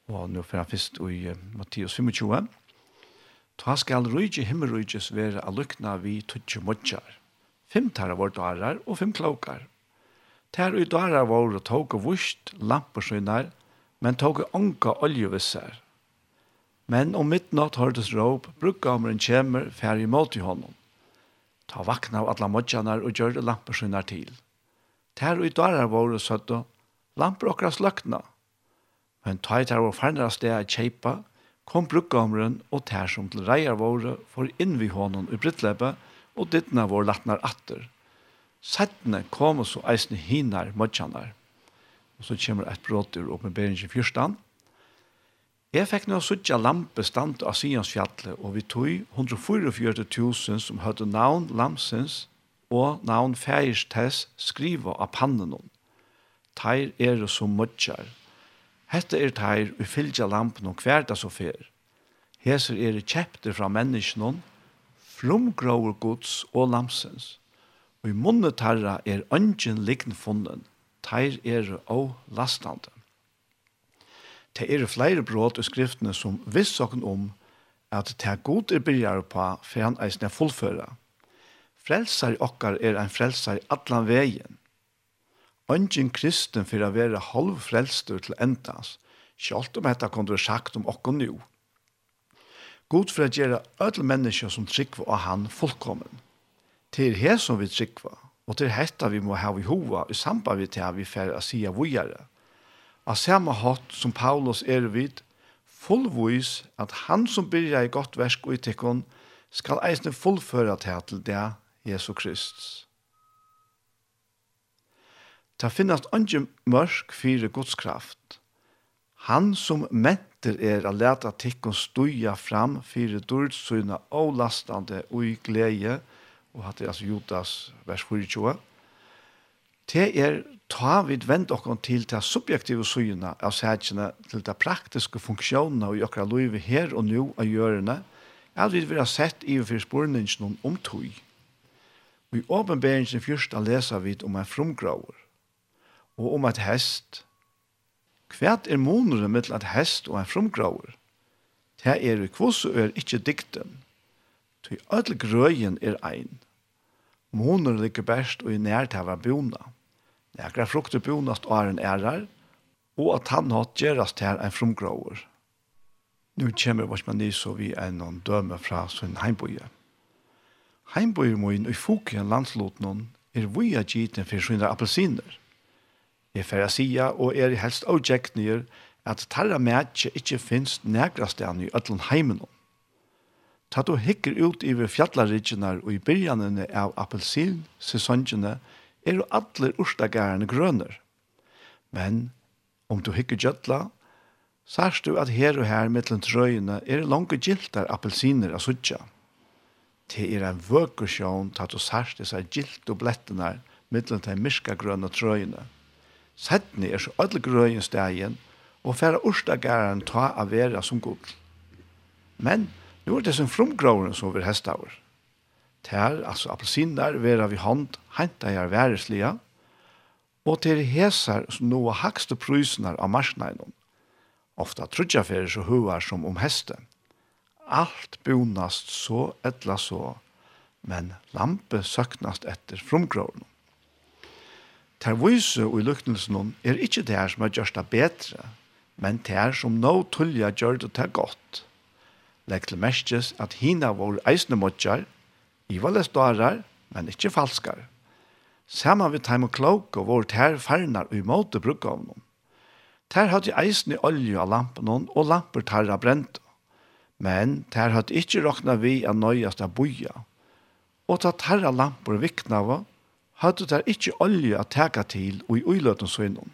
Og nå får jeg først i Mattias 25. Ta skal rydje himmelrydjes være a lukna vi tuttje modjar Fem tæra vårt dårar og fem klokar. Tær ut dårar vår og tåg og vust, lampersynnar, men tåg og onka oljevissar. Men om midnatt hørtes råp, brukkameren kjemmer, fær i mål til honom. Ta vakna av alla modjanar og gjør lampersynnar til. Tær ut dårar vår og søtta, lamper okra sløkna. Men ta ut tær vår farnere sted er kjeipa, kom brukkameren og tær som til reier våre for inn vi honom i brittleppet, og dittna vår latnar atter. Settene kom og så eisne hinar mødjanar. Og så kommer et brot ur åpenberingen fyrstan. Jeg fikk nå suttja lampe stand av Sions fjallet, og vi tog 144.000 som høyde navn lamsens og navn fægirstess skriva av pannen hon. Teir er som mødjar. Hette er teir og fylgja lampen og hverda så fer. Heser er kjepte fra menneskene frumgråur gods og lamsens. Og i munnet herra er ønsken likn funnen, teir er og lastande. Det er flere bråd i skriftene som viss okken om at det god er byrjar på for han eisne fullføra. Frelsar okkar er ein frelsar allan vegin. Ønsken kristen for å være halv frelstur til endas, Sjalt om dette kunne du sagt om okken nå, God for å gjøre alle mennesker som trykva av han fullkommen. Til her som vi trykva, og til hetta vi må ha i hova i samband vi til vi fer å sia vujare. Av samme hatt som Paulus er vid, fullvis at han som byrja i godt versk og i tikkon, skal eisne fullføre til til det Jesu Kristus. Ta finnast ikke mørk fire godskraft. kraft, Han som menter er at leta tikkun stuja fram fyrir dyrtsyna og lastande og i glede, og hatt er altså Judas vers 24. Det er ta vid vend okkon til ta subjektive syna av sætjene til ta praktiske funksjonene og jokra loive her og nu av gjørene, er vi vil ha sett i for spurningen om tog. Og i åpenberingen først lesa vid om en frumgraver, og om et hest, Kvært er monere mittel at hest og en frumgrauer. Det er i kvoss og er ikkje dikten. Ty öll grøyen er ein. Monere ligger best og i nært hava bona. Nekra frukter bonast og er en ærar, og at han hatt gjerast her en frumgrauer. Nu kommer vårt man så vi er noen døme fra sin heimboje. Heimboje må inn i fokus i landslåten er vi er gitt for sine appelsiner – Jeg får sige, og er helst og tjekkner, at tarra mætje ikkje finst nægra stedan i ötlun heimen. Ta du hikker ut i fjallarridgjenar og i byrjanene av appelsin, sesongjene, er jo atler urstagærene grønner. Men om du hikker gjøtla, sørst du at her og her mittlen trøyene er langt giltar appelsiner av suttja. Det er en vøkersjån tatt du sørst disse gilt og blettene mittlen til myrka grønne trøyene Sættene er så alle grøyen stegen, og færre orsdageren ta av vera som god. Men nu er det som frumgråren som vil heste over. Ter, altså appelsiner, vera vi hånd, henta jeg væreslige, og til hesar som noe hakste prysner av marsnainon. Ofta trudja fyrir så huar som om heste. Alt bonast så etla så, men lampe søknast etter frumgråren ter vise og i lyktelsen er ikke det her som har gjort det bedre, men det her som nå tullja gjør det til godt. Legg til mestes at hina vår eisne motjar, i valde stårar, men ikke falskar. Saman vi teim og klok og vår ter farnar og imot brukka av noen. Ter hadde eisne olje av lampen og lamper tarra brent. Men ter hadde ikkje råkna vi av nøyast av boja. Og ta tarra lampor vikna av hadde der ikkje olje å teka til og i uiløten så innom.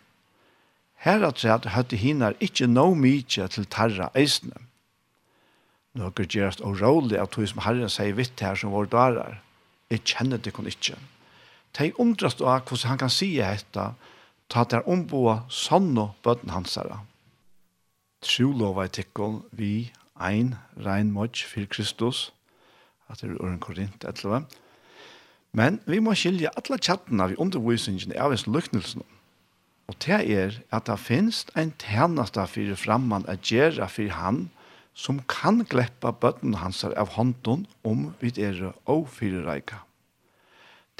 Her at seg hadde hinar ikkje no mykje til tarra eisne. Nøkker gjerast og rålig at hos som herren sier vitt her som vår dvarar. Jeg kjenner det kun ikkje. De undrast av hvordan han kan sige hetta, ta der omboa sanno bøtten hansara. Trulova i tikkon vi ein rein modj for Kristus, at det er uren Korint 11, Men vi må skilja alla chattene vi undervisningen av hans lyknelsen. Og det er at det finnes en tjeneste for fremman at gjøre for han som kan gleppa bøtten hans av hånden om vi er og fire reika.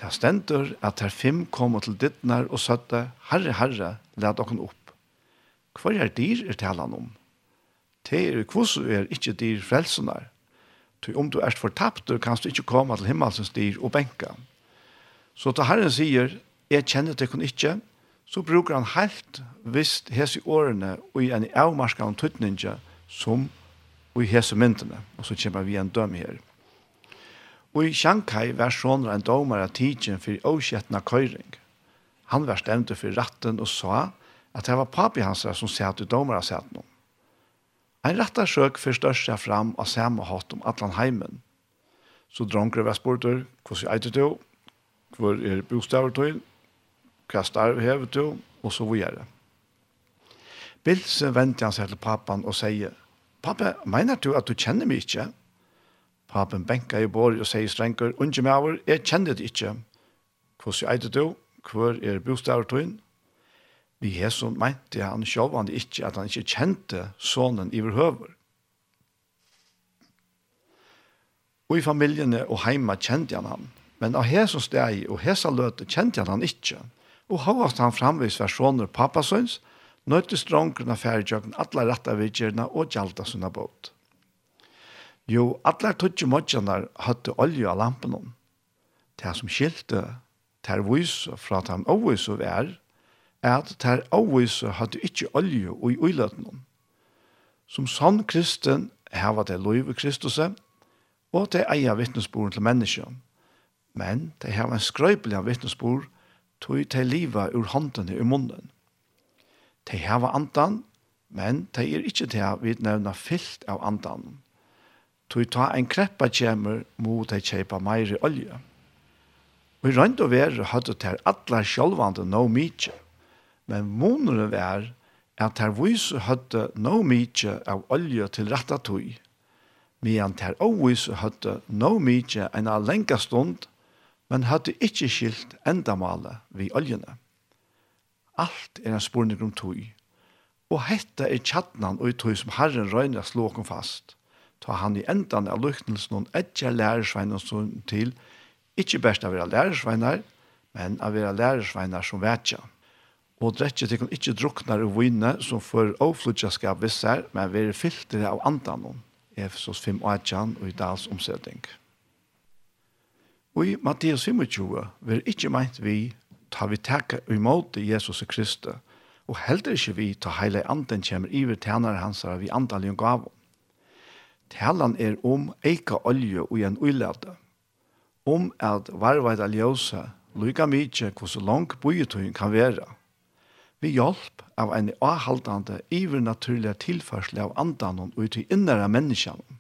Det stender at her fem kom til dittnar og søtte, Herre, Herre, led dere opp. Hva er dyr er talan om? Det er kvosser er ikke dyr frelsenar, Ty om du erst fortapt, du kan du ikke komme til himmelsens dyr og benka. Så da Herren sier, jeg kjenner det kun ikke, så brukar han helt visst hese årene og i en avmarska om tøtninga som og i hese myndene. Og så kommer vi en døm her. Og i Shanghai var sånne en domare tidsen for åkjettene køyring. Han var stemt for ratten og sa at det var papi hans som satt i domare satt noen. En rettarsøk forstår seg fram av samme hatt om atlan heimen. Så dronker var sporter, hvordan eitir du, hvor er bostaver til, hva starv hever du, og så videre. Bilse venter han seg til pappan og sier, «Pappa, mener du at du kjenner meg ikke?» Papen benka i bor og sier strenger, «Unge meg over, jeg kjenner det ikke. Hvordan eitir du, hvor er bostaver til, vi Jesus mente han sjåvande ikke at han ikke kjente sonen i behøver. Og i familjene og heima kjente han han. Men av hese steg og hese løte kjente han han ikke. Og hovast han framvis var pappa pappasøns, nøyte strongrene færgjøkken alle rette vidgjørene og gjalda sina båt. Jo, alle tøtje måttjene høtte olje av lampen om. Det som skilte, det er vis fra at han overvis og vær, at ter avvise hadde ikke olje og i uiløtene. Som sann kristen heva det lov i Kristus, og det eier vittnesboren til menneskene. Men det har en skrøypelig av vittnesbord, tog til livet ur hånden i munnen. De har andan, men de er ikke til å nevna fyllt av andan. Tog ta en kreppa kjemer mot de kjeipa meire olje. Og i rønt og vær hadde de allar sjolvande no mykje. Men månere var at her vise hadde no mykje av olje til retta av tog, medan her avvis hadde no mykje en av lenka stund, men hadde ikkje skilt endamalet vi oljene. Alt er en spurning om tog, og hetta er tjattnan og i tog som Herren røyner slåken fast, ta han i endan av luknelsen og etter lærersveinen som til, ikkje best av være lærersveinar, men av være lærersveinar som vetja og drekker til kun ikkje druknar og vinne som for overflutja visser, men vi er filtre av andanon, Efesos 5 og 18 og i dals omsetning. Og i Mattias 25 vil ikke meint vi ta vi takka imot Jesus Kristus, og heldur ikkje vi ta heile anden kjemmer iver tænare hans vi andalig gav. Talan er om eika olje og en uilade, om at varvaida ljøse, lykka mykje hvordan lang bojetøyen kan være, vi hjelp av en avhaldande ivernaturlig tilførsel av andan og ut i innere menneskene.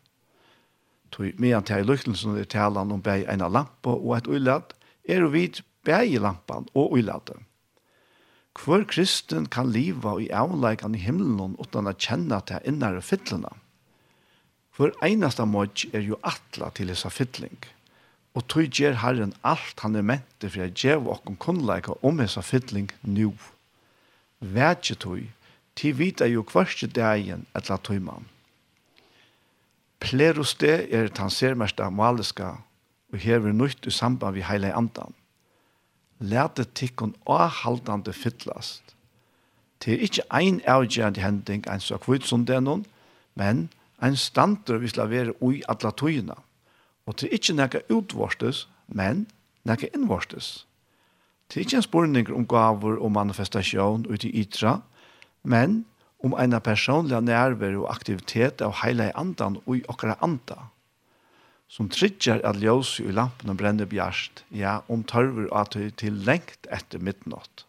Tog medan til lyktelsen er talan om bæg en lampa og et uilad, er vi bæg lampan og uiladet. Hvor kristen kan liva i avleikan i himmelen utan å kjenne til innare fytlene. Hvor einasta måte er jo atla til disse fytling. Og tog gjer Herren alt han er mente for å gjøre oss kunnleika om disse fytling nu vetje tog, til vita jo kvarste dagen etla tøyman. Plerus det er tan sermersta maliska og hever nøyt i samband vi heile andan. Læte tikkun avhaldande fyllast. Det er ikkje ein avgjørende hending ein så kvitt som det noen, men ein standard vi slaverer ui atla tøyina. Og det er ikkje nekka utvorstes, men nekka innvorstes. Det er ikke en spørning om gaver og manifestasjon ut i ytra, men om en personlig nærvær og aktivitet av hele andan og i okra anda, som trygger at ljøs i lampen brenner bjørst, ja, om tørver at det til lengt etter midnatt.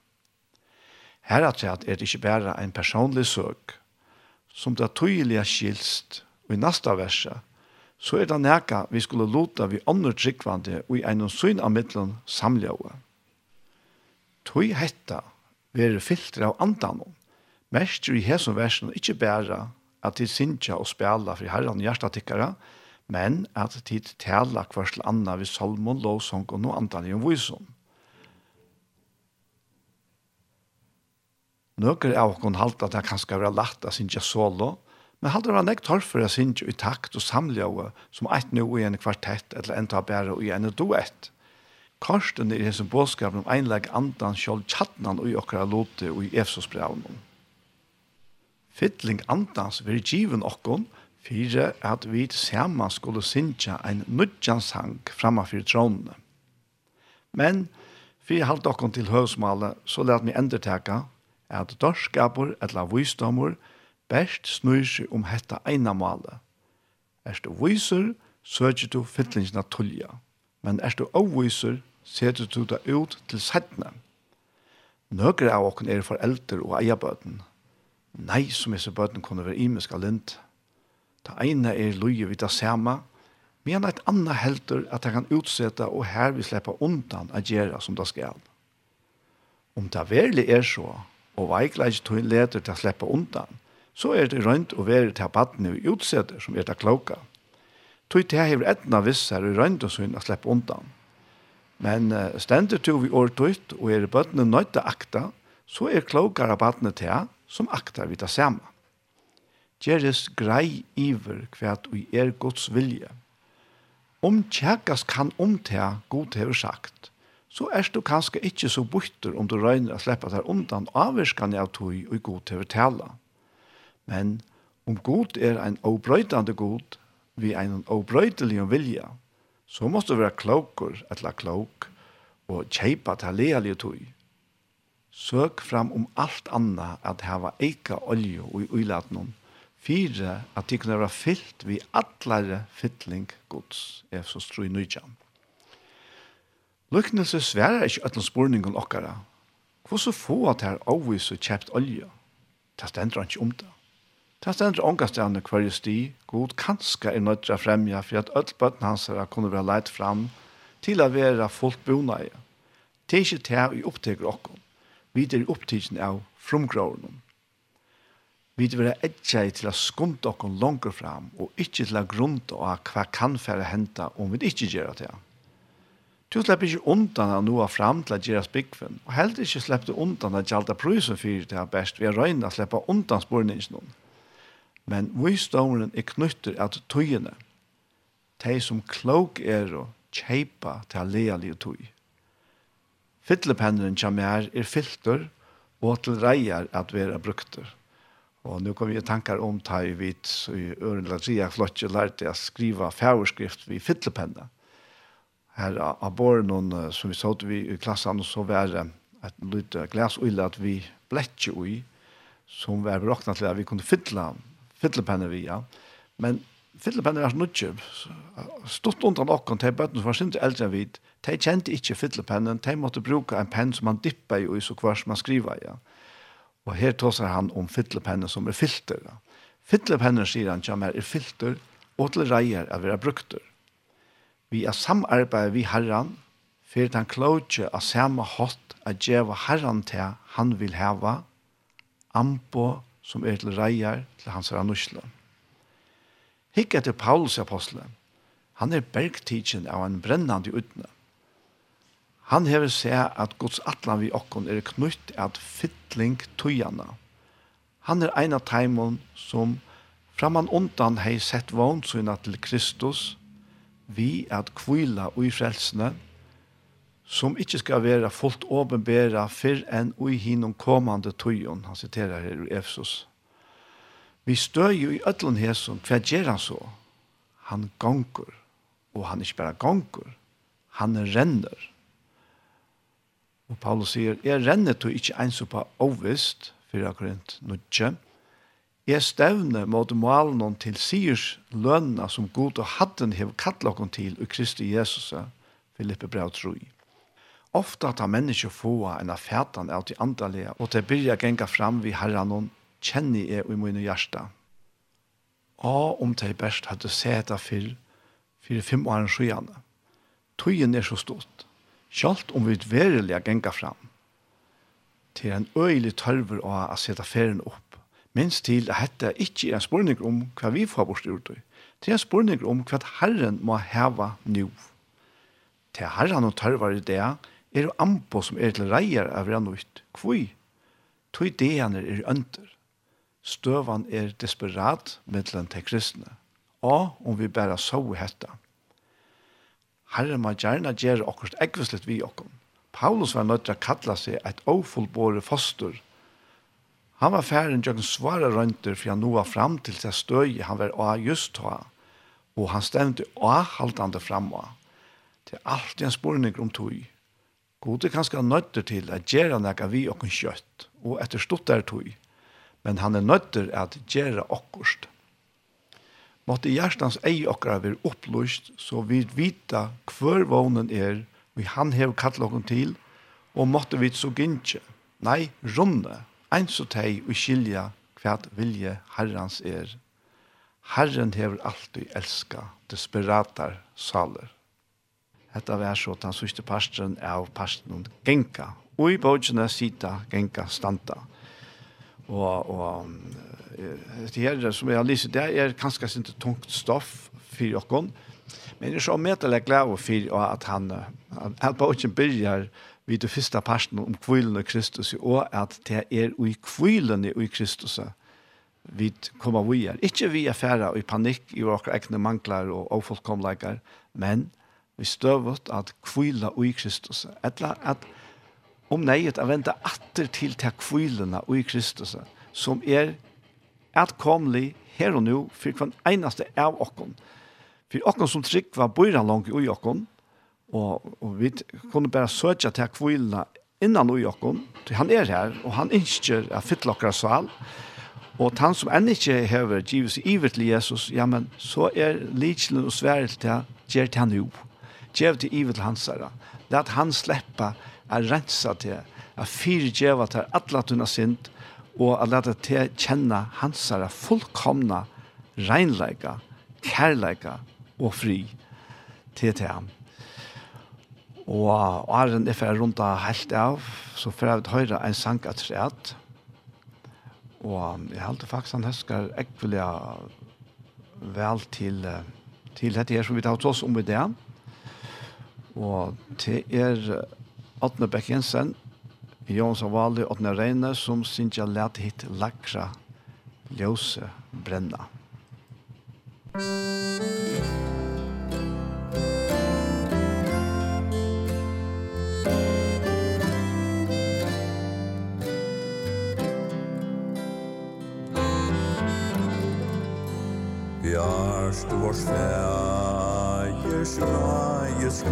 Her er det er ikke bare en personlig søk, som det tydelig skilst, og i neste verset, så er det nækka vi skulle lota vi andre tryggvande og i en syn av middelen samljøet tøy hetta vere filtre av andan om. Mestur i hesson versen ikkje bæra at de sinja og spela fri herran hjertatikkara, men at tid tala kvars til anna vi salmon, lovsong og no andan i omvisom. Nøkker av hon halda at det kanskje vera lagt av sinja solo, men halda var nekt torf for at sinja i takt og samljau som eit nu i en kvartett eller enda bæra i en duett korsten er hesen bådskapen om einleik andan sjálf tjattnan og i okkara lote og i Efsos braunen. Fittling andans vil given okkon fyrir at vi saman skulle sinja ein nudjansang framma fyrir trónene. Men fyrir halvt okkon til høvsmale så let mi enderteka at dorskapur etla vysdomur best snur seg om hetta eina male. Erst du viser, søker du fittlingina tullja. Men erst du avviser, setter du det ut til settene. Nøkere av åkken er foreldre og eierbøten. Nei, som disse bøten kunne være imisk av lint. Det ene er løye vidt av samme, men et annet helter at jeg kan utsette og her vil slippe undan å gjøre som det skal. Om det virkelig er så, og veikleis tog leder til å slippe undan, så er det rønt å være til battene og utsetter som er det kloka. Tog til jeg har etna visser i rønt og synd å slippe undan. Men uh, stendur jo vi åretøyt, og er bøttene nødt til akta, så er klokere bøttene til, som akta vi det samme. Gjeres grei iver kvært vi er Guds vilje. Om tjekkast kan om til god hever sagt, så er du kanskje ikke så bøtter om du røyner å slippe deg undan avvirskan av tog og god hever tale. Men om god er en obrøytande god, vi er en obrøytelig vilje, så måste du vara klokor, eller klok, og kjeipa til lealige tog. Søk fram om alt anna at hava eika olje og uilatnum, fire at de kunne være fyllt vi atlare fytling gods, Efsos 3 nøytjan. Lyknelse sværer ikke ætlen spurningen okkara. Hvordan få at her avvis og kjøpt olje? Det stender han ikke om det. Det stender ångastene hver sti, god kanska er nødt til å fremja for at alle bøttene hans her kunne være leit fram til å være fullt boneie. Det er ikke det vi opptaker oss. Vi er opptaker av frumgrårene. Vi er være etkje til å skunde okken langer fram, og ikke til å grunne av hva kan fære hente om vi ikke gjør det. Du slipper ikke undan av noe fram til å gjøre spikven, og heller ikke slipper du undan av gjaldt av prøysen for det best ved å røyne å slippe undan spørningen noen. Men visdomen er knyttet at tøyene, de som klok er og kjeipa til lealige tøy. Fytlependeren kommer er filter og til reier at være brukter. Og nå kommer jeg tankar om ta i vit så i ørenla tria flotje lærte jeg skriva fæverskrift vid fytlepenna. Her av borren som vi såg vi i klassen, så var det et lite glas ulla at vi bletje ui, som var berakna til at vi kunne fytla fiddlepenner vi, ja. Men fiddlepenner er nudje. Stort undan okken til bøtten som var sint eldre enn vidt, de kjente ikke fiddlepennen, de måtte bruke en penn som man dippa i, og så hver som man skriva i, ja. Og her tåser han om fiddlepennen som er filter, ja. Fiddlepennen, sier han, som er filter, og til reier av vera brukter. Vi er samarbeid vi herran, for han klodje av samme hot, at djeva herran til han vil heva, ambo som er til reier til hans ranusle. Hikk etter Paulus apostle. Han er bergtidsen av en brennande utne. Han hever se at Guds atlan vi okkon er knutt at fytling tøyana. Han er ein av teimon som framan undan hei sett vognsynna til Kristus, vi at kvila ui frelsene, som ikke skal være fullt åpenbæra før enn ui hinnom komande tøyen, han siterer her i Efsos. Vi støy jo i ødlen hesson, hva gjør han så? Han gonger, og han ikke bare gonger, han renner. Og Paulus sier, jeg renner til ikke ens på ovist, 4 Korint nødje. jeg stevne mot malen til siers lønna som god og hatten hev kattlokken til og Kristi Jesus, Filippe brev 3. Ofta tar mennesker få en affætan av de andalige, og til byrja genga fram vi herran kjenner jeg i mine hjerte. Og om det er best hadde sett det for, for fem år siden. Tøyen er så stort. selv om vi verilig genga fram. Til en øyelig tørver å ha sett affæren opp. Minst til at dette ikke er en spørning om hva vi får bort ut. Det er en spørning om hva Herren må heve nå. Til Herren og tørver i det, er det ambo som er til reier av hverandre ut. Hvor? To ideene er under. Støvan er desperat mittlen til kristne. Og om vi bare så hetta. Herre må gjerne gjøre akkurat ekvislet vi okkom. Paulus var nødt til å kalla seg et ofullbåre foster. Han var færen jøkken svare rønter for han noa fram til det støy han var å just ta. Og han stemte avhaltande fram av. Det er alltid en spørning om tog God er kanskje nøytter til at gjøre noe vi og kjøtt, og etter stort der tog. Men han er nøytter at gjøre okkurst. Måtte hjertens ei okkara være opplyst, så vi vita hver vånen er, vi han hev kattlokken til, og måtte vi så gynnskje. Nei, runde, ein så teg og skilja hva vilje herrens er. Herren hever alltid elska desperatar saler. Hetta var så den sørste pasten av pasten Genka. Og i sita Genka standa. Og, og det her som jeg har lyst det er kanskje ikke tungt stoff for dere. Men jeg er så medelig glad for at han, at bøkene begynner vid det første pasten om kvilen og Kristus, og at det er i kvilen og i Kristus vi kommer vi er. Ikke vi er færre i panikk i våre egne mangler og ofullkomleikar, men vi støvet at kvila ui Kristus, etla at om neget at vente atter til til kvilene ui Kristus, som er atkomlig her og nu, for hver eneste av okken. For okken som trygg var bøyre langt ui okken, og, og vi kunne bare søke til kvilene innan ui okken, til han er her, og han innskjer av fytlokkere sal, og han som enn ikke hever givet seg iver til Jesus, ja, men så er lidselen og sværet til gjør til han jo. Gjev til ivet til hans herre. Lat han sleppa a rensa til, a fyrgjeva til atla tunna synd, og a leta til kjenna hans herre fullkomna reinleika, kærleika og fri til til ham. Og Arjen er ferdig rundt av helt av, så får jeg høre en sang av træt. Og jeg halte faktisk han husker ekvelig vel til, til dette her som vi tar oss om i det. Og det er Otne Beck Jensen, Jons Avali, Otne Reine, som synes jeg lærte hit lakra ljøse brenna. Bjarst vår svær Sjörs, Majes,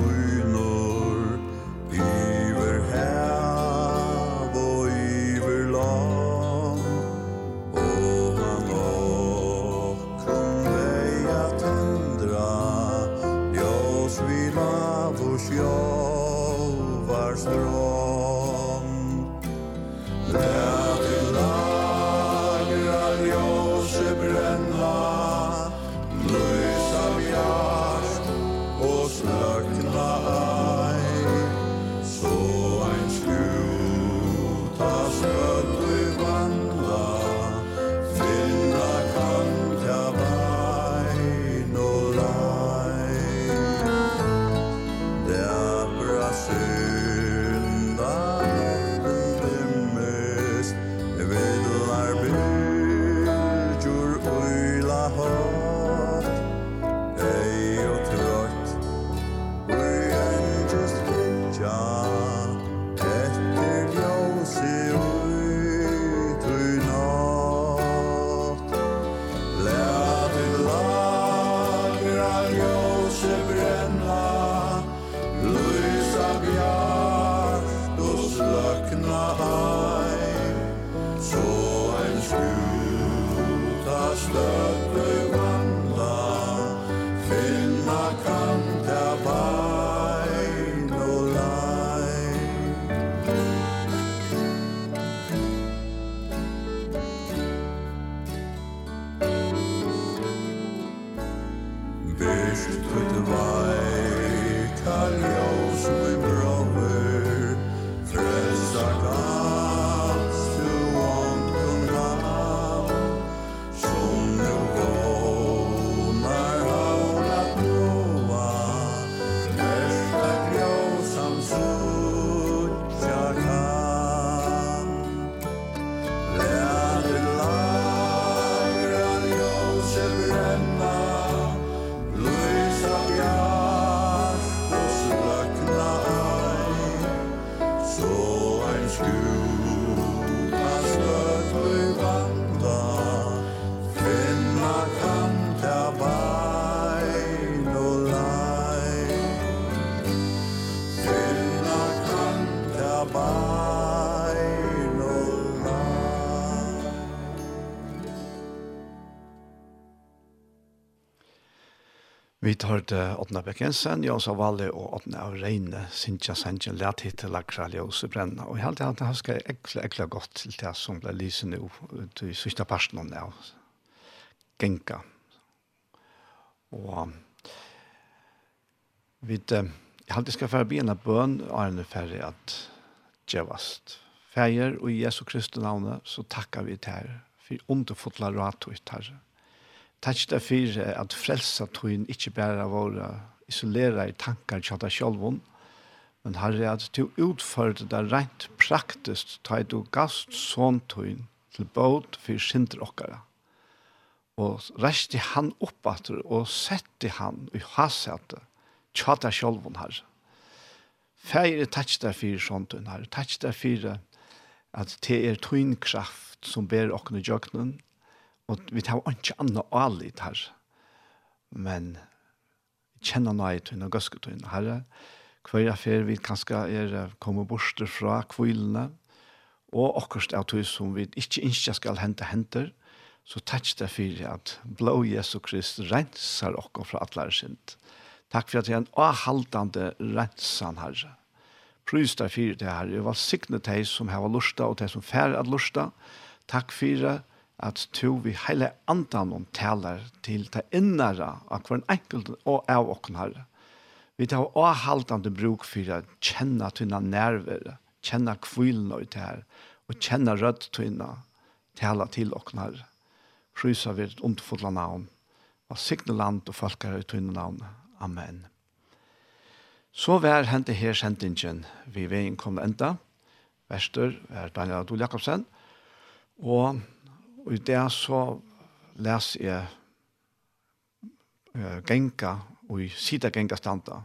hørte Åtna Bekkensen, Jons av Valle og Åtna av Reine, Sintja Sintja, lett hit til Lakra Ljøse Brenna. Og jeg halte at det skal ekle, ekle godt til det som ble lyse nå, til sørste parten om det, Genka. Og vi, jeg halte skal være begynne bøn, og er ferdig at djevast. Feier og i Jesu Kristi navnet, så takkar vi til her, for underfotla ratuit herre. Takk deg for at frelsa tøyen ikke bare våre isolera i tankar til deg sjálvun, men herre at du utførte det rent praktisk ta du gast sånn tøyen til båt for sindre okkara. Og reiste han opp atter og sette han i hasete til deg sjálvun herre. Fære takk deg for sånn tøyen herre, takk deg for at det er tøyen kraft som ber okkene jøkkenen, og vi tar ikke annet alit her. Men kjenner nøye til noe gøske til noe herre. Hver affær vi kanskje er kommet bort fra kvilene, og akkurat av tog som vi ikke ikke skal hente henter, så takk det for at blå Jesu Krist renser dere fra alle sint. Takk for at jeg er en avhaldende rensan, Herre. Prøys deg for det, Herre. Jeg var sikne til som har lusta, og til som færre at lusta. Takk for det at to vi heile andan om taler til ta innere av hver enkelt og av okken herre. Vi tar avhaldande bruk for å kjenne tynne nerver, kjenne kvilen og det her, og kjenne rødt tynne tale til okken herre. Prysa vi et ondfotla navn, og signe land og folkere i tynne navn. Amen. Så vær hentet her sendingen vi veien kom enda. Vester er Daniel Adol Jakobsen, og Og i det så les jeg uh, genka og i sida genka standa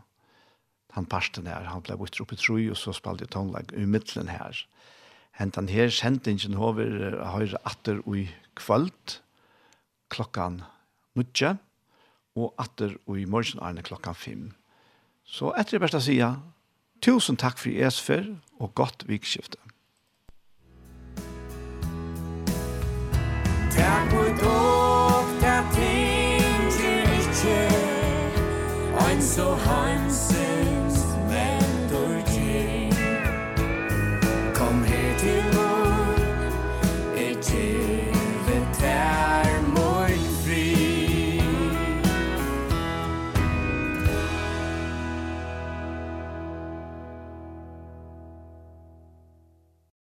han parsten her, han ble bort oppe i tru og så spalte jeg tonlag i middelen her hentan her sendingen hover høyre atter i kvöld klokkan nutje, og atter i morgen arne klokkan fem så etter det beste sida tusen takk for i esfer og godt vikskiftet doch der Ting, den ich ein so. heims